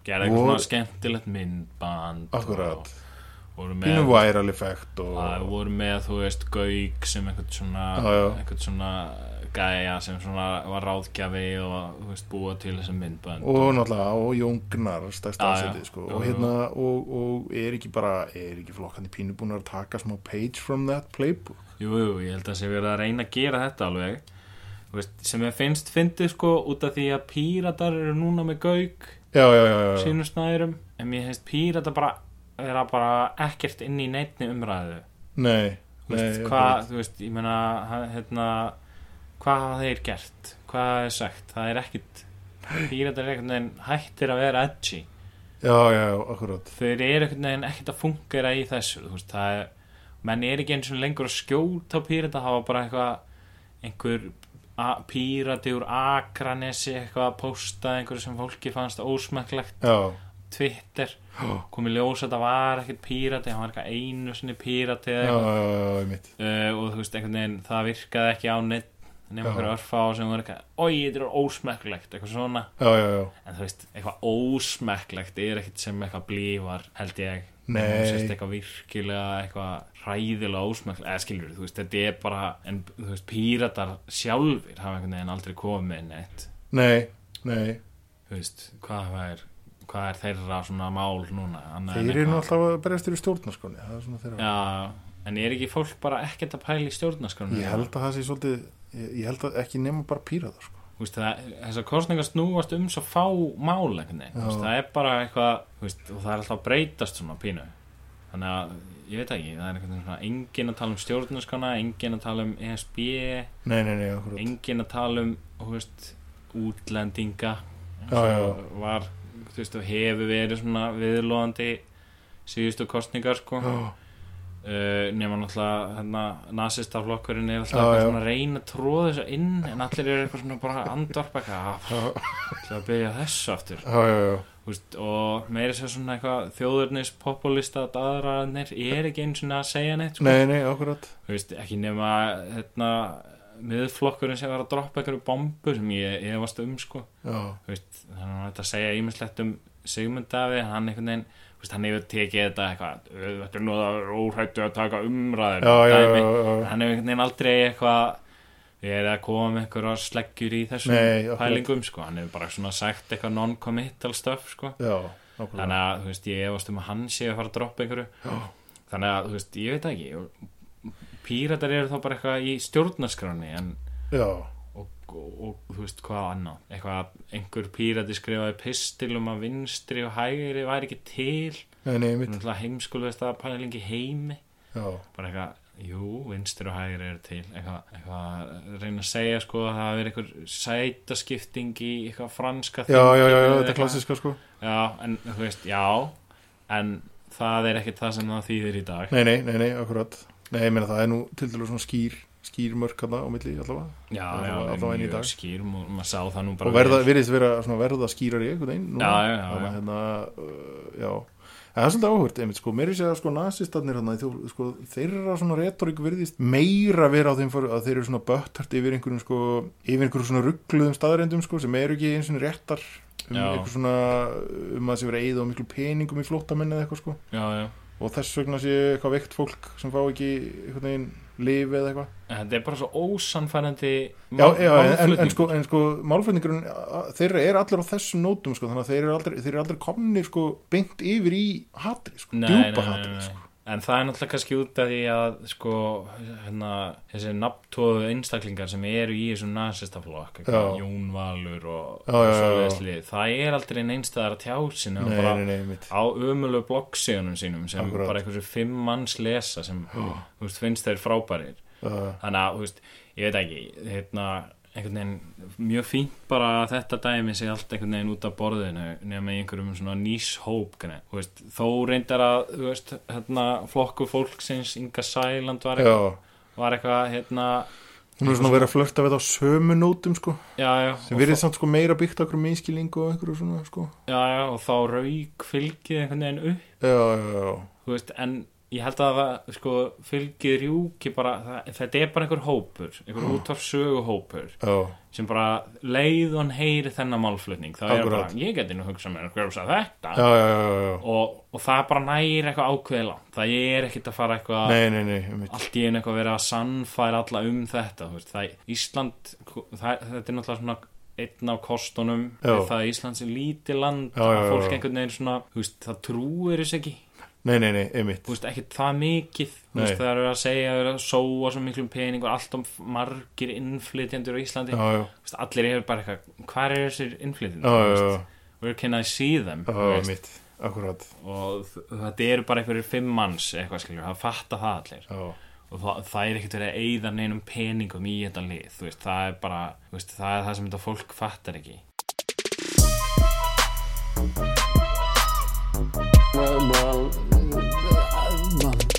gerði eitthvað skemmtilegt myndband Akkurat. og Pínu viral effekt og... Það voru með, þú veist, Gauk sem einhvern svona, einhvern svona gæja sem svona var ráðgjafi og, veist, búa til þessi myndbönd. og náttúrulega og Jóngnar stærsta aðsetið sko. Og hérna og, og er ekki bara er ekki flokkandi pínu búin að taka smá page from that playbook Jú, jú, ég held að sé verið að reyna að gera þetta alveg. Veist, sem ég finnst fyndið, sko, út af því að píratar eru núna með já. sínum snæðurum, en mér finnst píratar bara vera bara ekkert inn í neittni umræðu. nei, Þú veist, nei hvað, þú veist, ég meina, hérna, hvað hafa þeir gert? Hvað er sagt? Það er ekkit, píratar er einhvern veginn hættir að vera edgy. já, já, akkurat þeir eru einhvern veginn ekkert að fungera í þessu þú veist, það er menn er ekki eins og lengur að skjóta pírata var bara eitthvað einhver pírati úr Akranesi eitthvað að posta einhverju sem fólki fannst ósmekklegt já, Twitter, komið ljós að það var ekkert pírati, hann var eitthvað einu sinni pírati uh, og þú veist, einhvern veginn það virkaði ekki á neitt nema Já. einhverju örfá sem var eitthvað, oi, þetta er ósmekklegt eitthvað svona. Já, já, já, En þú veist, eitthvað ósmekklegt er ekkert sem eitthvað blífar, held ég. Veist, eitthvað virkilega, eitthvað hræðilega ósmekklegt. Eða skilur þú veist, þetta er bara, en þú veist, píratar sjálfir hafa einhvern veginn aldrei komið neitt. nei, nei. Þú veist, hvað er, hvað er þeirra svona mál núna? annað þeir eru nú alltaf að berjast er svona þeirra Já, en er ekki fólk bara ekkert að pæla í stjórnarskronu? ég held að það sé svolítið ég, ég held að ekki nema bara píraðar sko. Þessar kostningar snúast um svo fá mál það er bara eitthvað veist, og það er alltaf að breytast svona pínu þannig að ég veit ekki, það er einhvern veginn svona engin að tala um stjórnarskana, engin að tala um ESB, nei, nei, nei, engin að tala um þú veist, útlendinga Já, já. var, þú veist, og hefur verið svona viðlóðandi síðustu kostningar sko. Já, uh, nema náttúrulega hérna, nasistaflokkurinn er alltaf svona að reyna að tróða þessu inn en allir eru eitthvað svona bara andvarpa eitthvað, ætla að byrja þessu aftur. Já, já, já. Þú veist, og meira sér svona eitthvað þjóðurnis populista daðraðnir er ekki eins og að segja neitt sko. Nei, nei, veist, ekki nema hérna, miðflokkurinn sem var að droppa einhverju bombu sem ég efast um sko. Veist, þannig að þetta segja ímislegt um Sigmund Davi, hann einhvern veginn veist, hann hefur tekið þetta eitthvað "Ö, þetta er nú það óhættu að taka umræður já, já, já, dæmi." já, já. hann hefur einhvern veginn aldrei eitthvað við erum að koma með einhverjar sleggjur í þessum Nei, pælingum sko. hann hefur bara svona sagt eitthvað non-committal stuff sko. Þannig að veist, ég efast um að hann sé að fara að droppa einhverju Já. þannig að ég veit ekki píratar eru þá bara eitthvað í stjórnarskráni en og, og, og þú veist hvað annað? Eitthvað að einhver pírati skrifaði pistil um að vinstri og hægri væri ekki til. Heimskulegast að pælingi heimi. Já, bara eitthvað, jú, vinstri og hægri eru til. Eitthvað, eitthvað að reyna að segja sko að það verið einhver sætaskipting í eitthvað franska já, já, já, já, þetta er eitthvað. klassiska sko. Já, en þú veist, já. En það er ekkert það sem það þýðir í dag. Nei, nei, nei, nei, akkurat Nei, ég meina það er nú til dælu svona skýr skýr mörk hana á milli allavega já, Það já, allavega mjög dag. skýr og það verða, vel. virðist vera svona verða skýrar í einhvern veginn. Já, já, já, já. að, hérna, uh, já En það er svolítið áhört, einmitt, sko, mér er sér að sko nasistarnir hann, sko, þeirra svona retorík virðist meira vera á þeim fyrir að þeir eru svona böttart yfir einhverjum sko, yfir einhverjum svona ruggluðum staðarendum sko, sem eru ekki eins og réttar um Já. eitthvað svona, um að það sé vera eigið á miklu peningum í flóttamenn eða eitthvað sko já, já og þess vegna sé eitthvað veikt fólk sem fá ekki einhvern veginn lifi eða eitthvað þetta er bara svo já en, en, málflutningur. sko, sko málflutningurinn a- þeirra er allir á þessum nótum sko, þannig að þeir eru aldrei, aldrei komni sko, beint yfir í hatri sko, djúpa hatri sko. En það er náttúrulega kannski út af því að sko, hérna, þessi nafntóðu einstaklingar sem eru í þessum nasistaflokk, Já. Jón Valur og, Já, og já, já, já. svoleiðis lið, það er aldrei neinstæðar að tjá mitt á umölu bloggsíðunum sínum sem Akkurat. bara einhversu fimm manns lesa sem þú veist, finnst þeir frábærir uh, þannig að, þú veist, ég veit ekki hérna, einhvern veginn mjög fínt bara að þetta dæmi sig allt einhvern veginn út af borðinu nema í einhverjum svona veist, þó reyndar að veist, hérna, flokku fólksins Inga Sæland var eitthvað, var eitthvað hérna, hún er svona verið að flörta við þetta á sömu nótum sko, já, já, sem verið samt sko meira byggt okkur minnskilningu og einhverju svona sko. Já, já, og þá rauk fylgið einhvern veginn upp, Já, já, já, þú veist, en ég held að það, sko, fylgið rjúki bara, það, þetta er bara einhver hópur einhver útvarfsögu hópur já, sem bara leið og heyri þennan málflutning, það er bara, ég geti nú hugsað mér að hverfa þetta? Já, já, já, og, og það bara nægir eitthvað ákveðla það er ekkert að fara eitthvað Nei, nei, nei, allt í einu eitthvað verið að sannfæra alla um þetta það, Ísland það, þetta er náttúrulega svona einn af kostunum það að Ísland sem lítið land Já, já, að fólk einhvern veginn svona það trúir þess ekki Nei, nei, nei, einmitt. Þú veist, ekki það mikið. Veist, það eru að segja, það eru að sóa svo miklum pening og allt um margir innflytjendur á Íslandi. Já, já, veist, allir eru bara eitthvað, hvað er þessir já, where can I see them? Já, Þú já, veist, mitt Akkurat, og þetta eru bara einhverjir fimm manns eitthvað skiljur, það fatta það allir. Já. Og það, það er ekkert verið að eyða neinum peningum í þetta lið, veist, það er bara það er það sem þetta fólk fattar ekki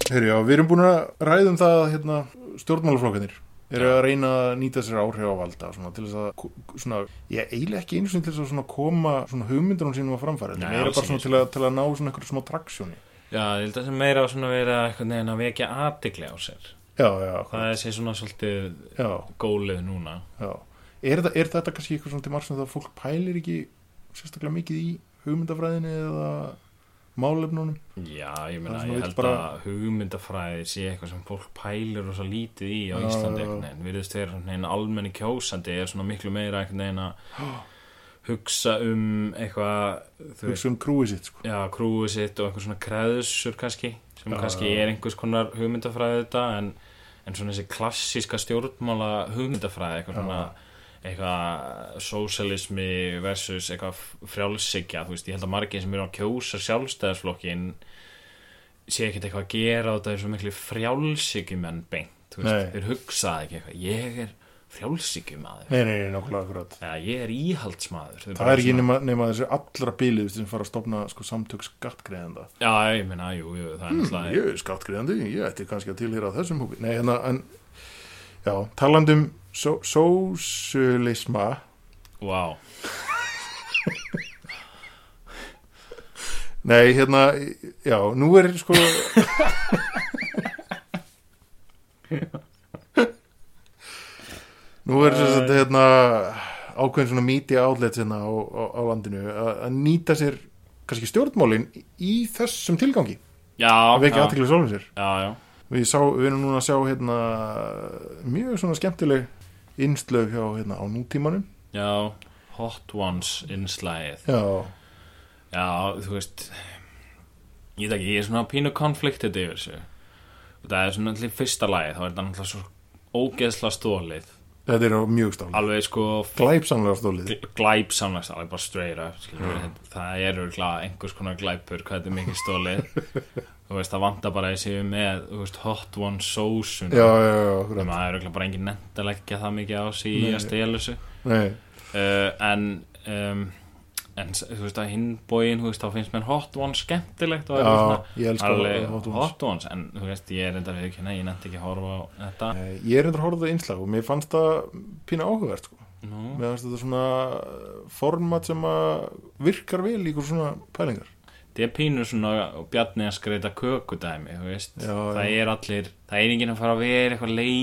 Heyri, já, við erum búin að ræða um það að, hérna, stjórnmálaflokkanir eru að reyna að nýta sér áhrif á valda svona, til þess að svona, ég eiginlega ekki einu sinni til þess að koma hugmyndunum sínum að framfæra þetta er bara svona til að, til að ná svona einhverju smá traksjóni. Já, ég held að það sem meira að eitthvað neginn að vekja aðtikli á sér. Já, já, það er sér svona svolítið já, gólið núna. Já. Er, þetta, er þetta kannski eitthvað svona til margsum að fólk pælir ekki sérstaklega mikið í hugmyndafræðinni eða málefnunum Já, ég meina, ég held bara- að hugmyndafræði sé eitthvað sem fólk pælir og svo lítið í á Íslandi veginn, virðist vera einhvern veginn almenni kjósandi er svona miklu meira einhvern veginn að hugsa um eitthvað veist, hugsa um krúið sitt sko. já, krúið sitt og einhver svona kreðsur kannski, sem Já, kannski er einhvers konar hugmyndafræði þetta en, en svona þessi klassíska stjórnmála hugmyndafræði, eitthvað Já. svona eitthvað sósialismi versus eitthvað frjálsykja þú veist, ég held að margir sem eru að kjósa sjálfstæðisflokkin sé ekkert eitthvað að gera og það er svo miklu frjálsíkjumenn beint þú veist, þeir hugsaði ekki eitthvað. Ég er frjálsíkjumaður nei, nei, nei, nokkulega akkurat. Eða ég er íhaldsmaður. Þeir það bara er ekki nema, nema þessi allra bílið sem fara að stopna sko, samtök skattgreðanda já, ég meina, jú, jú, það er hmm, náttúrulega ég er skattgreðandi, ég ætti kannski að tilhýra þessum hópi. Nei, hérna, en já, talandum só, sósulisma wow. nei, hérna, já, nú er sko nú er þess að hérna ákveðin svona media outlet hérna á, á, á landinu að, nýta sér kannski stjórnmálin í þessum tilgangi. Já, að vekja já, aðtekli sólum sér. Já, já, við, sá, við erum núna að sjá hérna mjög svona skemmtileg innslög hjá hérna á nútímanum. Já Hot Ones innslæðið já, Já, þú veist Ég ekki, ég er svona pínu konfliktið yfir þessu. Það er svona allir fyrsta lagi Þá er þetta náttúrulega svo ógeðsla stólið þetta er mjög stáli Alveg sko glæpsamlega stólið glæpsamlega Alveg bara við. Það er örgulega einhvers konar glæpur Hvað þetta er mikið stólið *laughs* veist, það vantar bara að ég séu með veist, hot one sósun Þannig að það er örgulega bara engin nefnt að leggja það mikið á Nei. að stela þessu. Uh, en um, en þú veist að hinn bóin þá finnst mér hot ones skemmtilegt og já, alveg Hot hot Ones. en þú veist ég er enda við ekki ég nefndi ekki að horfa á þetta. Nei, ég er endur að horfa það innslag og mér fannst það pína áhugavert sko. Mér fannst þetta svona format sem virkar vel í svona pælingar þetta er pínu svona bjarni að skreita kökudæmi Já, það já. er allir það er enginn að fara að vera eitthvað í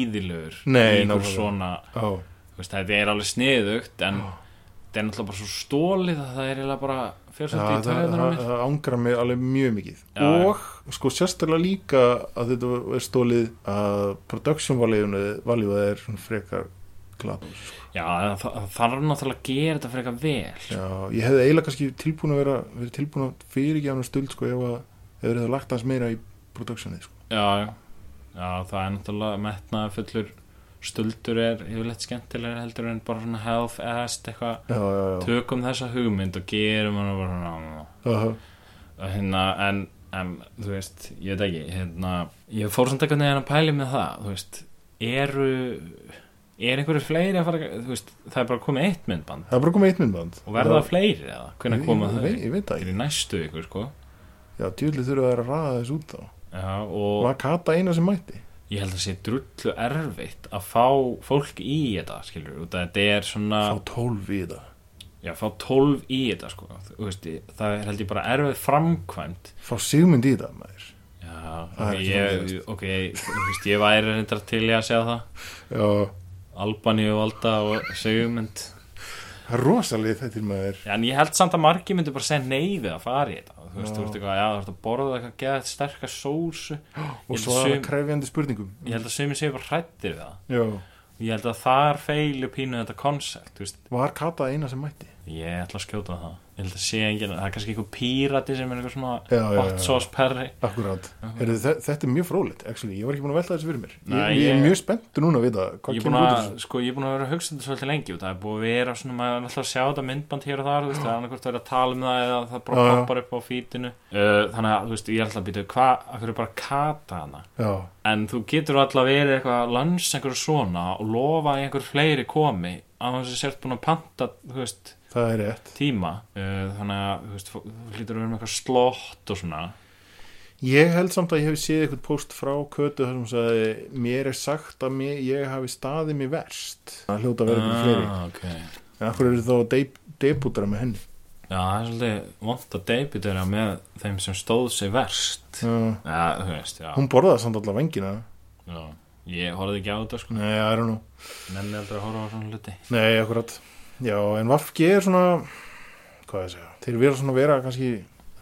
einhver svona veist, þetta er alveg sniðugt en þetta er náttúrulega bara svo stólið að það er eiginlega bara svolítið í það, töðunar á það, það ángra mig alveg mjög mikið. Já, og sko sérstaklega líka að þetta er stólið að production value er svona frekar glad sko. já, það, það þarf náttúrulega að gera þetta fyrir eitthvað vel. Já, ég hefði eiginlega kannski tilbúin að vera, vera tilbúin að fyrirgefna stuld sko ef að hefur það lagt aðeins meira í productionið sko. Já, já, já, það er náttúrulega metnaði fullur stuldur er yfirleitt skemmtilega heldur en bara svona eitthvað. Já, já, já, tökum þessa hugmynd og gerum hana bara svona og hérna, en, en þú veist, ég veit ekki, hérna ég fór samt eitthvað neðan að pæli með það þú veist, eru er einhverju fleiri að fara veist, það er bara komið eitt myndband. Það er bara komið eitt myndband. Og verða Já. fleiri eða, hvernig koma þau? ég veit- það það ekki. Í næstu ykkur, sko. Já, djúlið þurfa þær að ræða þess út þá. Já, og Var Kata eina sem mætti. Ég held að sé drullu erfitt að fá fólk í þetta skilur, út að þetta er svona Fá tólf í þetta. Já, fá tólf í þetta sko. Veist, það er held ég bara erfið framkvæmt. Fá sigmynd í þetta maður. Já, Það ok, ég, svoleiðis. ok þú veist, ég væri reyndar til ég að sjá það. Já, Albaníu valda og segumynd það er rosalega þetta maður. Já, en ég held samt að margi myndi bara segja nei við að fara í þetta. Þú veist, þú veist eitthvað, já, þú ert að borða eitthvað geða sterkar sósu. *gasps* Og svo að sum- krefjandi spurningum. Ég held að sömur séu bara hrættir við það. Já, ég held að þar feilu pínu þetta koncept, var Kata eina sem mætti Ég ætla að skjóta það. Ég held að sé enginn, það er kannski eitthvað pírati sem er eitthvað svona hot sauce perri. Akkurát, þetta er mjög frólitt actually. Ég var ekki búin að velta þessu fyrir mér. Ég, Nei, ég er ég- mjög spenntur núna að vita hvað er kemur út að, úr þessu. sko, ég er búin að vera að hugsa þetta svolítið lengi það er búin að vera svona, maður er alltaf að sjá þetta myndband hér og þar, þú veist, það er annarkvort að vera að tala um það eða það poppar upp á fítinu uh, Þannig að, þú veist, ég er alltaf að býta hvað, að hverju bara kata hana? Já, En þú getur alltaf verið eitthvað að lands einhverju svona og lofa að einhver fleiri komi á þess að sért búin að panta, þú veist, það er rétt. Tíma uh, Þannig að, þú veist, hlýtur að vera með eitthvað slott og svona. Ég held samt að ég hef séð eitthvað post frá Kötu þar sem sagði mér er sagt að mér, ég hafi staðið mér verst. Það hljóta að vera eitthvað fleiri. Ah, okay. En akkur eru þá að deb debutera með henni? Já, það er svolítið vont að debutera með þeim sem stóð sig verst. Já. Já, þú veist, já, Hún borðaði samt allavega vengina já. Ég horfði ekki á þetta sko. Nei, I don't know. Nenni aldrei að horfa á svona hluti. Nei, akkurat Já, en Vafki er svona hvað ég að segja, þeir vera svona vera kannski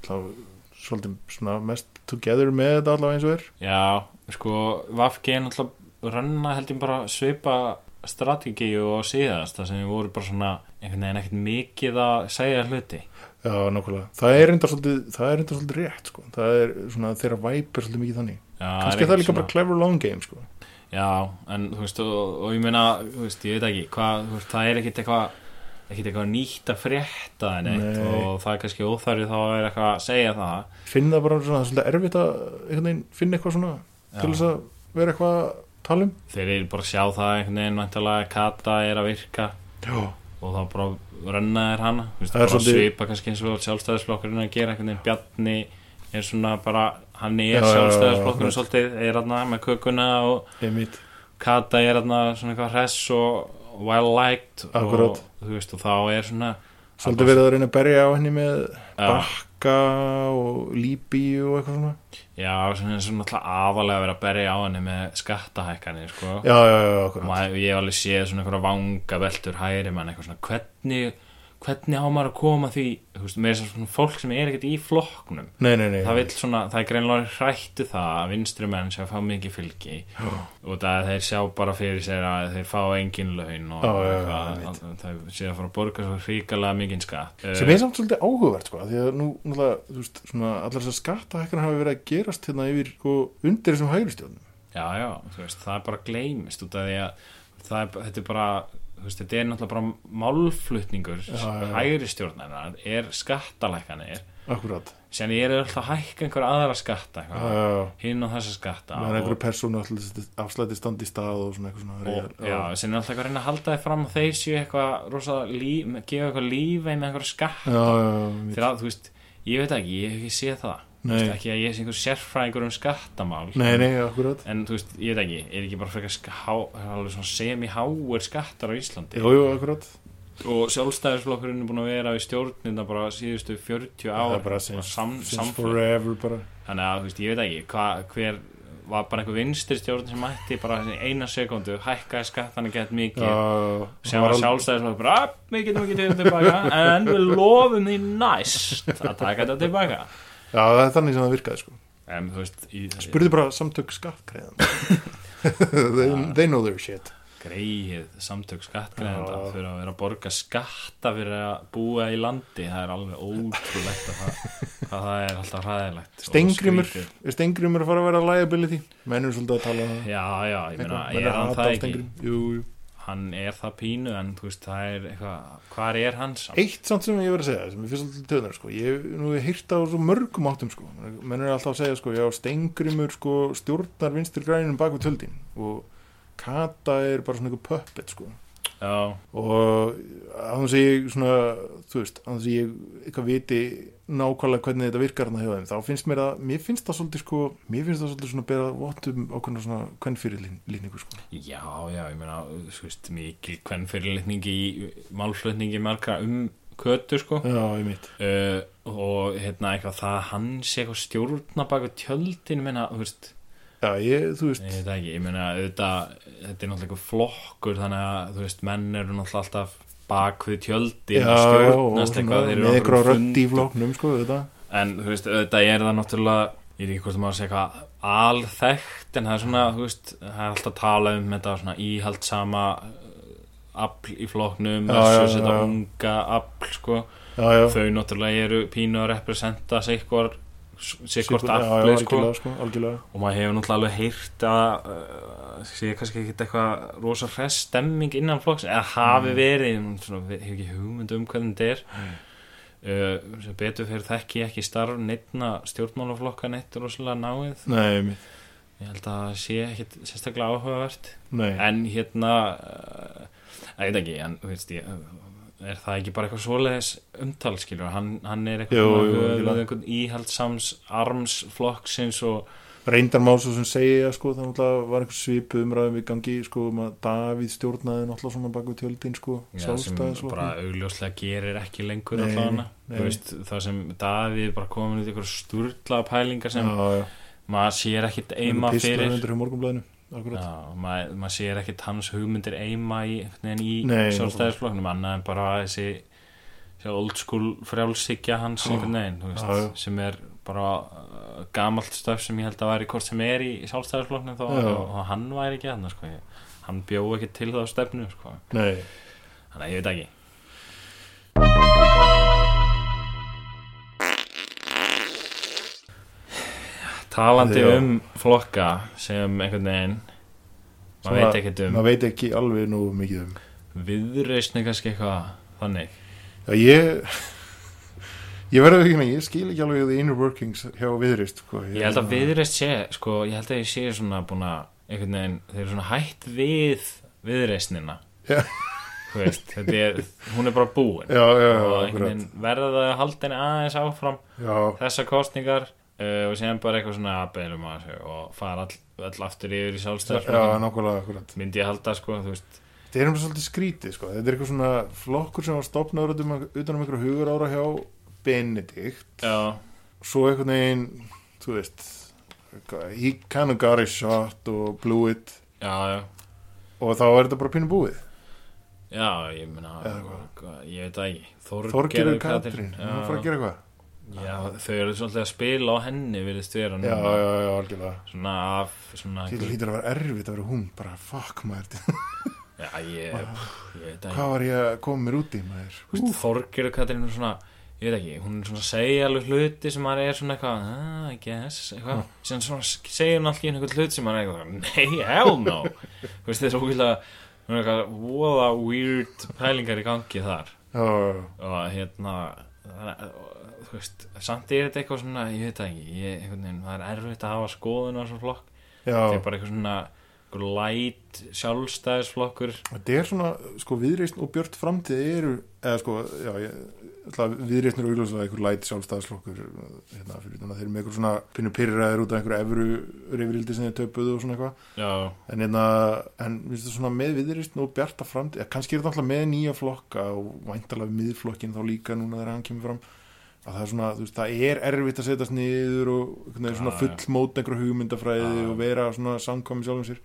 allavega, svolítið svona mest together með þetta allavega eins og er. Já, sko, Vafki er náttúrulega renna held ég bara svipa strategíu og síðast það sem voru bara svona einhvern veginn ekkert mikið að segja hluti. Já, nákvæmlega, það er enda svolítið það er enda svolítið rétt, sko. Það er svona þeirra væpir svolítið mikið þannig. Kannski er það líka bara clever long game, sko. Já, en þú veist, og, og ég meina, þú veist, ég veit ekki, hvað, þú veist, það er ekkit eitthvað ekkert eitthvað nýtt að frétta en eitt Nei. og það er kannski óþarfið þá vera eitthvað að segja það. Finna bara svona, er svolítið erfitt að veginn, finna eitthvað svona til þess að vera eitthvað að tala um. Þeir eru bara að sjá það einhvern veginn væntalega Kata er að virka. Já, og þá bara renna er hana er bara svolítið- svipa kannski eins og sjálfstæðisflokkurinn að gera einhvern veginn. Bjarni er svona bara hann er Já, já, já, sjálfstæðisflokkurinn já. svolítið er hann með kökuna og Kata er hann svona eitthvað hress og well liked og, veist, og þá er svona svolítið verið að reyna að berja á henni með bakka og líbi og eitthvað svona. Já, svona og náttúrulega aðalega að vera að berja á henni með skattahækkanir, sko. já, já, já, Og akkurat. Maður, ég hef alveg séð svona einhverja vanga veltur hæri mann, eitthvað svona, hvernig, hvernig á maður að koma því, veist, með þessar svona fólk sem er ekkert í flokknum. nei, nei, nei, Það vill svona, það er greinlega hrættu það að vinstri menn sem fá mikið fylgi og það þeir sjá bara fyrir sér að þeir fá engin laun og já, eitthvað, einmitt. að- það sé að fara að borga svo hríkalega mikið skatt. sem er samt svolítið áhugavert sko, því að nú, náttúrulega, þú veist, svona allar þessar skattahækkanar hafa verið að gerast hérna yfir, sko, undir þessum hægri stjórnum Já, já, veist, það er bara gleymist út af því að er, þetta er bara veist, þetta er náttúrulega bara málflutningur hægri stjórnarinnar er skattalækkanir. Akkurat, sem ég er alltaf að hækka einhverja aðra skatta eitthvað, hinn og þessa skatta með einhverju persónu afslætti standi stað og svona eitthvað svona er alltaf eitthvað að reyna að halda þið fram þeir séu eitthvað rosa líf, gefa eitthvað líf með einhverja skatta já, já, já, þú veist, ég veit ekki, ég hef ekki séð það. Veist, ekki að ég sé einhver sérfræðingur um skattamál nei, nei, akkurat. En þú veist, ég veit ekki, er ekki bara frekar semi-háir skattar á Íslandi? Jú, jú, akkurat. Og sjálfstæðisflokkurinn er búin að vera í stjórnina bara síðustu 40 ár það er bara since, sam, since forever bara. Þannig að þú veist, ég veit ekki hva, hver var bara einhver vinstri stjórn sem mætti bara eina sekundu hækkaði skattana gett mikið. Já, sem var sjálfstæðisflokkur bara, "Ah, við getum ekki tekið tilbaka en við lofum því næst að taka þetta tilbaka já, það er þannig sem það virkaði sko. En veist, í, spurði bara samtök skattkreiðan *laughs* they, they know their shit. Greið samtök skattgreðenda Já. fyrir að vera að borga skatta fyrir að búa í landi það er alveg ótrúlegt að það, *laughs* hvað það er alltaf hræðilegt og Stengrimur, er Stengrimur að fara að vera liability. Menn er svolítið að tala um það. Já, já, ég meina, er hann það ekki? Jú, jú. Hann er það pínu en þú veist, það er eitthvað hvað er hans eitt samt sem ég verið að segja sem ég finnst alltaf töðnar sko. ég nú hef hýrt á svo mörgum áttum sko. menn er alltaf að segja sko, já, Stengrimur sko, stjórnar vinstir grænum bak við töldin og Kata er bara svona eitthvað puppet sko. já, og að hann segi svona þú veist, að hann segi ég eitthvað viti nákvæmlega hvernig þetta virkar hann hjá þeim. Þá finnst mér að, mér finnst það svolítið sko, mér finnst það svolítið svona bera vottum ákveðna svona kvennfyrirlíningu sko. já, já, ég meina þú veist, mikil hvern fyrirlitning í málflutningi margra um kötu sko. Já, ég mitt uh, og hérna eitthvað það að hann sé eitthvað stjórna baka tjöldin menna, þú veist. Já, ég, þú veist, Ég veit ekki, ég meina auðvitað, þetta er náttúrulega flokkur þannig að þú veist, menn eru náttúrulega alltaf bak við tjöldin og stjórnast eitthvað þeir eru með á eitthvað einhverjum rödd í flóknum sko, en þú veist, auðvitað er það náttúrulega ég veit ekki hvort að segja eitthvað alþekkt en það er svona, þú veist það er alltaf að tala um þetta svona íhaldsama afl í versus þetta já. unga afl sko, já, já, þau náttúrulega eru pínu að representa sikkvort sikkvort já, já, afli sko. sko, og maður hefur náttúrulega alveg heyrt að uh, sé kannski ekkert eitthvað rosa hress stemming innan flokks eða hafi Mm. verið, svona, við- hef ekki hugmynd um hvernig þetta er. Uh, sem betur fyrir þekki ekki starf neittna stjórnmálaflokka neitt rosalega náið. Nei, ég held að það sé ekkert sérstaklega áhugavert. Nei, en hérna uh, ég veit ekki, en þú veist ég er það ekki bara eitthvað svoleiðis umtal skilur, hann, hann er eitthvað íhaldsams armsflokksins og reyndar má svo sem segja sko, það var einhver svipu umræðum í gangi sko, um að Davíð stjórnaði náttúrulega svona bak við tjöldin sko, Já, sem bara augljóslega gerir ekki lengur Nei, allavega veist, það sem Davíð bara komin út í ykkur sturlaða pælingar sem já, maður sér ekkit eima fyrir maður, maður sér ekkit hans hugmyndir eima í, í sjálfstæðisflokknum annað en bara þessi, old school frjálshyggja hans veginn þú veist, já. sem er bara uh, gamalt stöf sem ég held að væri hvort sem er í Já. og, hann væri ekki hann sko. Hann bjó ekki til þá stefnu sko. nei, þannig að ég veit ekki talandi Já. um flokka sem einhvern veginn maður veit ekkert um maður veit ekki alveg nú mikið um viðreisni kannski eitthvað þannig Já, ég ég verður ekki að ég skil ekki alveg the inner workings hjá viðrist sko. Ég held að viðreist sé, sko, ég held að ég sé svona búin að, einhvern veginn, þeir eru svona hætt við viðreistnina. Já. Þú veist, þetta er, hún er bara búin. já, já, já, og verða það að halda henni aðeins áfram já, þessar kostningar uh, og síðan bara eitthvað svona aðbeilum að sig og fara all, all aftur yfir í já, sjálfstæðar nákvæmlega akkurat. Myndi ég halda, sko, þú veist. Þetta er um svolítið skrítið sko. þetta er eitthvað svona flokkur sem var stopnaður utan um, utan um einhverju hugur ára hjá Benedikt. Já, svo einhvern veginn þú veist eitthvað, he kind of got his shot og blew it. Já, já. Og þá er þetta bara pínu búið. Já, ég meina, ég veit það ekki. Þorgerður Katrín, hún er að fara að já, gera eitthvað já, þau eru svolítið að spila á henni virðist vera já, núna. já, já, algjörlega. Svona af, svona þetta hlýtur að vera erfitt að vera hún bara fuck maður, *laughs* Já, ég, ég veit það hvað var ég að koma mér út í maður? Ekki Þorgerður Katrín er svona Ég veit ekki, hún er svona að segja alveg hluti sem maður er svona eitthvað, ah, I guess, eitthvað, síðan svona segir hún alltaf einhvern hlut sem maður er eitthvað, nei, hell no, þú veist, þessu ókvæðlega, hún er eitthvað, voða weird pælingar í gangi þar, já, já, já. og hérna það er, þú veist, samt er þetta eitthvað svona, ég veit það ekki ég, veginn, það er erfitt að hafa skoðun á svona flokk, það er bara eitthvað svona eitthvað light sjálfstæðisflokkur. Þetta er svona, sko, viðreisn og björt framtíð eru, eða sko, já, ég, ætla, viðreisnir og auðvitað einhver læt sjálfstæðslokkur hérna, þeir eru með einhver svona pinnu pyrraðir út af einhverju efru reyfrildi sem þeir töpuðu og svona eitthvað. En hérna, en minnst það svona með viðreisn og bjarta framtíð, kannski er þetta alltaf með nýja flokka og væntalega miðflokkin þá líka núna þegar hann kemur fram að það er svona, þú veist, það er erfitt að setjast niður og svona Já, já. fullmót einhverju hugmyndafræði Já, já. og vera svona samkomi sjálfum sér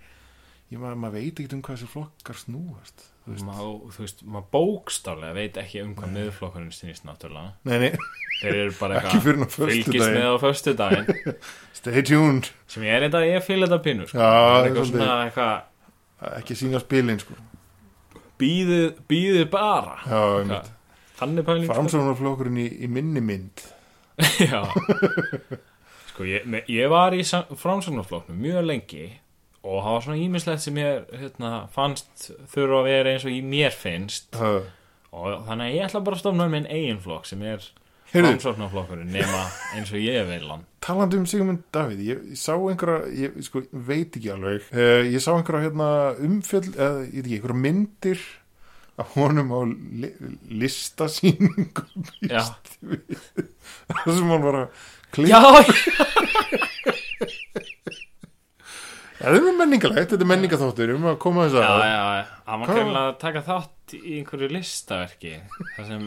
ég maður, maður veit ekki um hvað þessi flokkar snúast þú veist, Má, þú veist, maður bókstaflega veit ekki um hvað miðflokkurinn snýst náttúrulega nei, nei, þeir eru bara fylgist föstudaginn með á föstu daginn *laughs* stay tuned, sem ég er þetta, ég fíl þetta pínu sko. Er eitthvað svona eitthvað ekki sína spilin sko. býðið, bara já, einmitt. Eitthvað. Þannig pæling sko. framsóknarflokkurinn í, í minni mynd. *laughs* Já. Sko, ég, me- ég var í framsóknarflokknum mjög lengi og það var svona ímislegt sem ég hérna, fannst þurfa að vera eins og í mér finnst. Uh, og þannig að ég ætla bara að stofna minn eigin flokk sem er framsóknarflokkurinn nema eins og ég vil hann. Talandi um Sigmund Davíð ég, ég sá einhverja, ég sko, veit ekki alveg. Uh, ég sá einhverja hérna, umfjöld eða ég veit ekki, einhverja myndir af honum á li, listasýningum í Já, það sem hann var að klippa. Þetta er menningalegt, þetta er menningaþáttur um að koma þess að já, hann var kemur að taka þátt í einhverju listaverki þar sem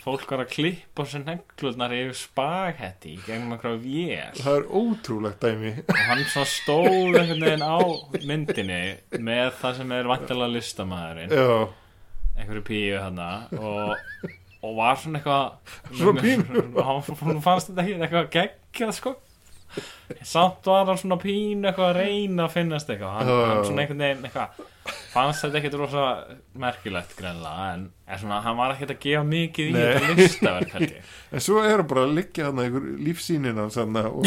fólk var að klippa sér neglurnar yfir spagetti í gegnum einhverju vél. Það er ótrúlegt dæmi. Og hann svo stóð einhvern veginn á myndinni með það sem er vantilega listamæðurinn já, einhverju píu hana og, og var svona eitthvað hann fannst þetta ekki eitthvað geggjað sko. Samt var hann svona pínu eitthvað að reyna að finnast eitthvað. Hann, hann já. svona einhvern veginn eitthvað fannst þetta ekkert rosa merkilegt greinlega en, en svona hann var ekkert að gefa mikið í Nei. þetta listaverk *laughs* en svo er hann bara að liggja hann einhver lífsýnin hans hann og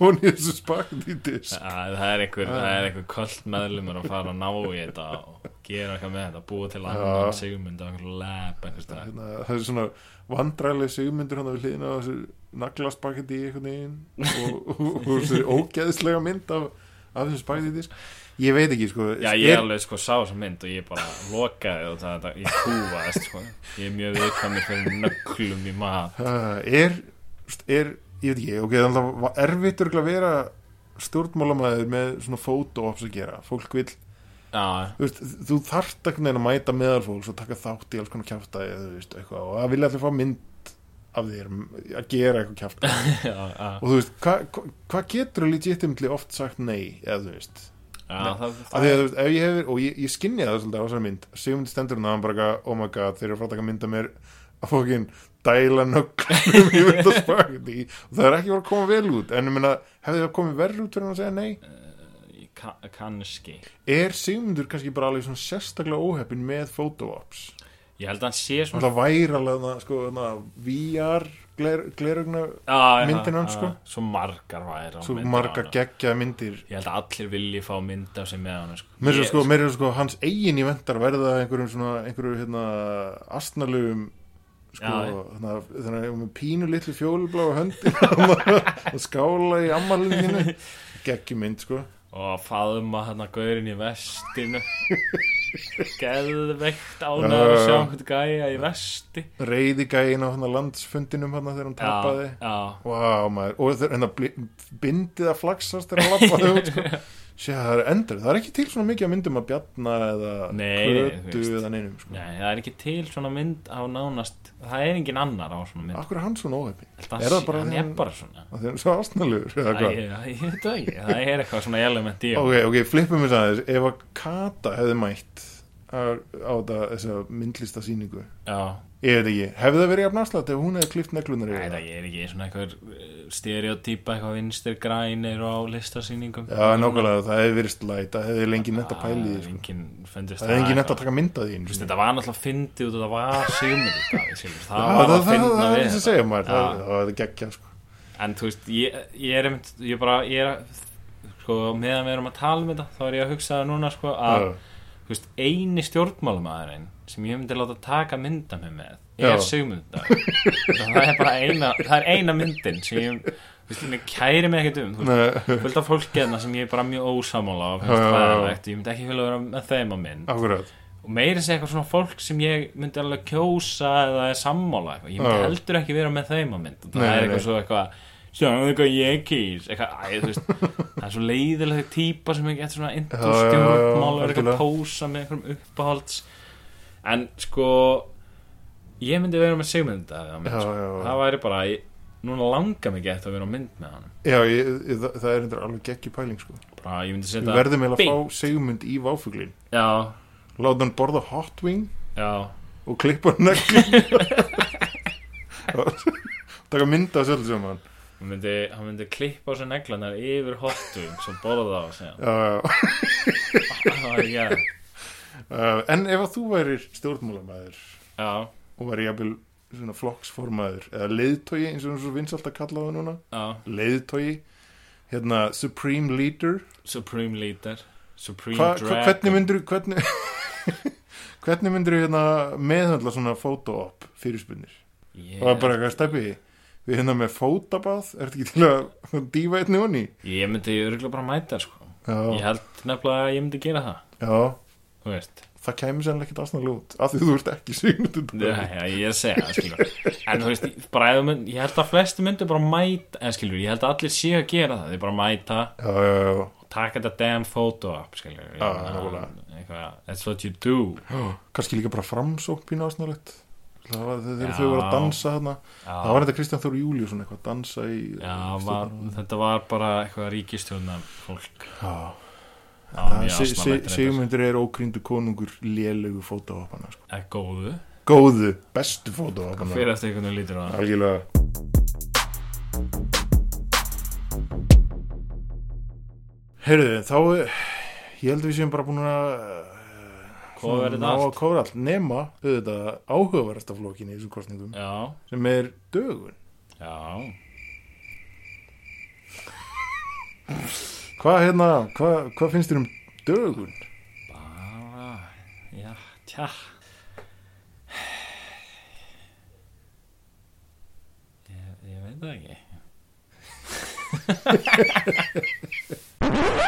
hún í þessu spagetti disk. Það það er einhver, er einhver köld meðlumur að fara að ná í þetta og gera eitthvað með þetta, búa til annan sigmund og einhver lab hérna, það er svona vandræðileg sigmyndur hann við hliðina á þessu naglaspaketti í einhvern veginn og, og, og þessu ógeðslega mynd af, af þessu spaketti disk ég veit ekki sko Já, ég alveg sko sá þessa mynd og ég bara lokaði og það, það ég kúaðist sko. Ég er mjög viðkvæmur fyrir nöglum í mat. uh, er, er ég veit ekki, ok, þannig að var erfitt örugglega að vera stjórnmálamæður með svona fótoops að gera. Fólk vil, Já, þú þú þarft ekki neina að mæta meðal fólks og taka þátt í alls konar eitthvað, og það vilja allir fá mynd af þér að gera eitthvað *laughs* já, og þú veist, hvað hva, hva getur legitimately oft sagt nei, eða þú veist já það, af því að ef ég hefur, og ég, ég skinni það svolítið á þessari mynd, Sigmundi stendur hann bara oh my god, þeir eru að fara að taka mynda mér að fókin dæla nöglum í mynda spagetti og það er ekki verið að koma vel út en ég meina, hefði það komið verður út fyrir hann að segja nei? Kann- kannski. er Sigmundur kannski bara alveg svona sérstaklega óheppin með photoops ég held að hann sé svona alltaf væralega sko, VR gler, glerugna Já, já, myndin já, hans, sko. svo margar væri svo marga geggja myndir. Ég held að allir vilji fá mynd af sig með hann sko. mér er sko, mér er sko hans eigin í vendar verða einhverjum svona einhverju hérna astnalugum sko, þannig að þannig að með pínu litlu fjólblá höndi. *laughs* Og skála í ammalinu *laughs* geggjumynd sko. Og að faðma hann að gaurinn í vestinu geðveikt ánæður að sjá einhvern gæja í vesti. Reyði gæin á landsfundinum hana þegar hann tapaði. já, já, maður, og þeir, hérna, bindið að flaksast þegar hann lappaði út sko. *laughs* Sjá, það er endur, það er ekki til svona mikið að myndum að bjarna eða veist. eða neinum sko. Nei, það er ekki til svona mynd á nánast það er engin annar á svona mynd Akkur er hann svona að er það bara hann því er hann- bara svona Það er svo astnalugur eða Æ, hvað? ég, veit það ekki, það er eitthvað svona element í. *laughs* Ok, ok, flippum við það Ef að Kata hefði mætt á, þessa myndlista sýningu. Já, Ég veit ekki, hefði það verið jafn afslátt ef hún hefði klift neglunar Nei, yfir það er ekki svona eitthvað stereotýpa, eitthvað vinstir grænir á listasýningum. Já, nákvæmlega, það hefði verið slæt Það hefði lengi nett að pæli því sko. Það hefði engin nett að taka mynda því Þú veist, þetta var náttúrulega fyndið út og það var sigmynd það, var að finna það við að Það hefði geggja sko. En þú veist, ég, ég er ég bara, ég er að, sko, meðan við erum að tala veist, eini stjórnmálumæðurinn sem ég myndi láta taka mynda mig með er Sigmundur. Það er bara eina, það er eina myndin sem ég, veist, ég kæri mig ekkert um fullt af fólki hérna sem ég er bara mjög ósamála og ég myndi ekki vilja vera með þeim á mynd. Akkurat. Og meiri segja eitthvað svona fólk sem ég myndi alveg kjósa eða er sammála ég myndi heldur ekki vera með þeim á mynd. Og það er eitthvað svo eitthvað sjáum eitthvað ég kýs eitthvað, æ, þú veist, það er svo leiðileg típa sem ekki eftir svona Já, já, já, industjórnmál og eitthvað pósa með einhverjum uppáhalds. En sko ég myndi vera með Sigmund á mynd, Já, sko. já, já. það væri bara núna langar mig ekki að vera á mynd með hann Já, ég, ég, það, það er endur alveg geggi pæling sko. bara ég myndi Við setja verðum eiginlega að fá segmund í váfuglin já, Láta hann borða hot wing já, og klippa negli *laughs* Taka mynda sjálf sem hann hann myndi, hann myndi klippa á sér neglanar yfir hotwing svo borða á sig ekki að uh, En ef að þú værir stjórnmálamæður já, og væri jafnvel svona flokksformaður eða leiðtogi eins og vinsalt að kalla það núna já, leiðtogi hérna Supreme Leader. Supreme Leader. Supreme hva, hva, hvernig myndir hvernig, *laughs* hvernig myndir hérna meðhandla svona photo-op fyrirspunnir ég, og bara eitthvað steppi við hérna með fótabað ertu ekki til að dífa einni honni ég myndi örgulega bara mæta sko. ég held nefnilega að ég myndi gera það. Það kemur sannlega ekkert aðsnaðlega út af því þú ert ekki já, ég er segja það, En þú veist, bara mynd, ég held að flesti myndu bara mæta En skilur, ég held að allir séu að gera það. Þeir bara mæta já, já, já, og taka þetta damn photo up, skilur. Eitthvað, that's what you do. Kannski líka bara framsók pínu það var þegar þau voru að dansa þarna. Það var þetta Kristján Þóru Júliusson eitthvað að dansa í já var, þetta var bara eitthvað ríkistjórnar fólk Já. Já, Það- mjög Se- Se- asnalegt reyndar. Sigmundur er ókrýndu konungur lélegu fótóhopana sko. Er góðu. Góðu, bestu fótóhopana Fyrir eftir einhvern veginn lítur á það? Algjörlega. Heyrðu, þá eh, ég held að við séum bara búin að ná að kóra allt nema auðvitað áhugaverðasta flokkin í þessum kostningum Já, sem er dögun. Já. Hvað hérna, hvað hva finnst þér um dögun? Bara, já, tja. Ég, ég veit það ekki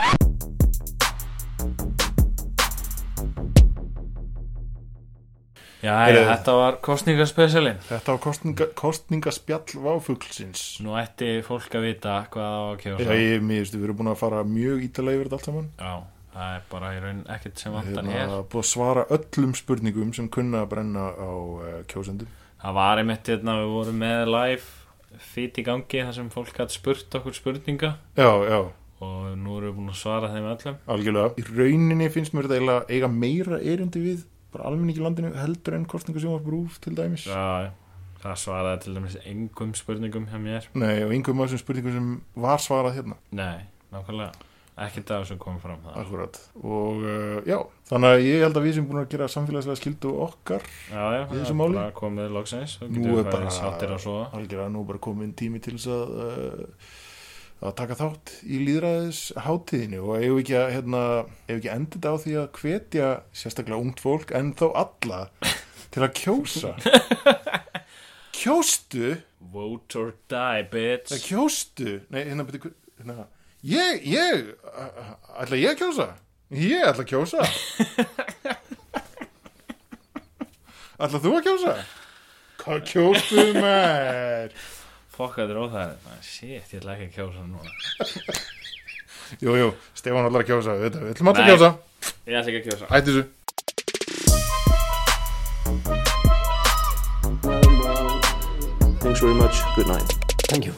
*laughs* Já, Heyrðu. já, þetta var kostningaspecialin þetta á kostninga, kostningaspjall váfuglsins. Nú ætti fólk að vita hvað á að kjósa. Já, ég, mér veist, við erum búin að fara mjög ítalega yfir þetta allt saman. Já, það er bara í raun ekkert sem vantan hér. búið að svara öllum spurningum sem kunna að brenna á uh, kjósendum. Það var einmitt hérna, við vorum með live fít í gangi þar sem fólk hatt spurt okkur spurninga. Já, já, og nú erum við búin að svara þeim öllum. Algjörlega. Í rauninni finnst mér þetta eiga meira erindi við bara almenningi í landinu heldur en kostningasjónvarbrúf til dæmis. Já, það svaraði til dæmis engum spurningum hjá mér. Nei, og einhverjum af þessum spurningum sem var svarað hérna. Nei, nákvæmlega Ekki það sem kom fram það akkurat og uh, já, þannig að ég held að við sem búin að gera samfélagslega skildu okkar Já, já, það er bara komið loksins. Nú er bara- algjörða nú bara komin tími til þess að uh, að taka þátt í líðræðis hátíðinu og ef ekki að hérna, ekki endið á því að hvetja sérstaklega ungt fólk en þó alla til að kjósa? *laughs* Kjóstu? Vote or die, bitch. Það kjóstu? Nei, hérna, hérna ég, ég ætla ég að kjósa? Ég ætla að kjósa. *laughs* Ætla þú að kjósa? Hvað kjóstu mér Fokk að þetta er óþægilegt Shit, ég ætla ekki að kjósa núna. *laughs* Jú, jú, Stefán allar að kjósa Við við ætlum allar að kjósa. Ég ætla ekki að kjósa. Hætti þessu. Thanks very much. Good night. Thank you.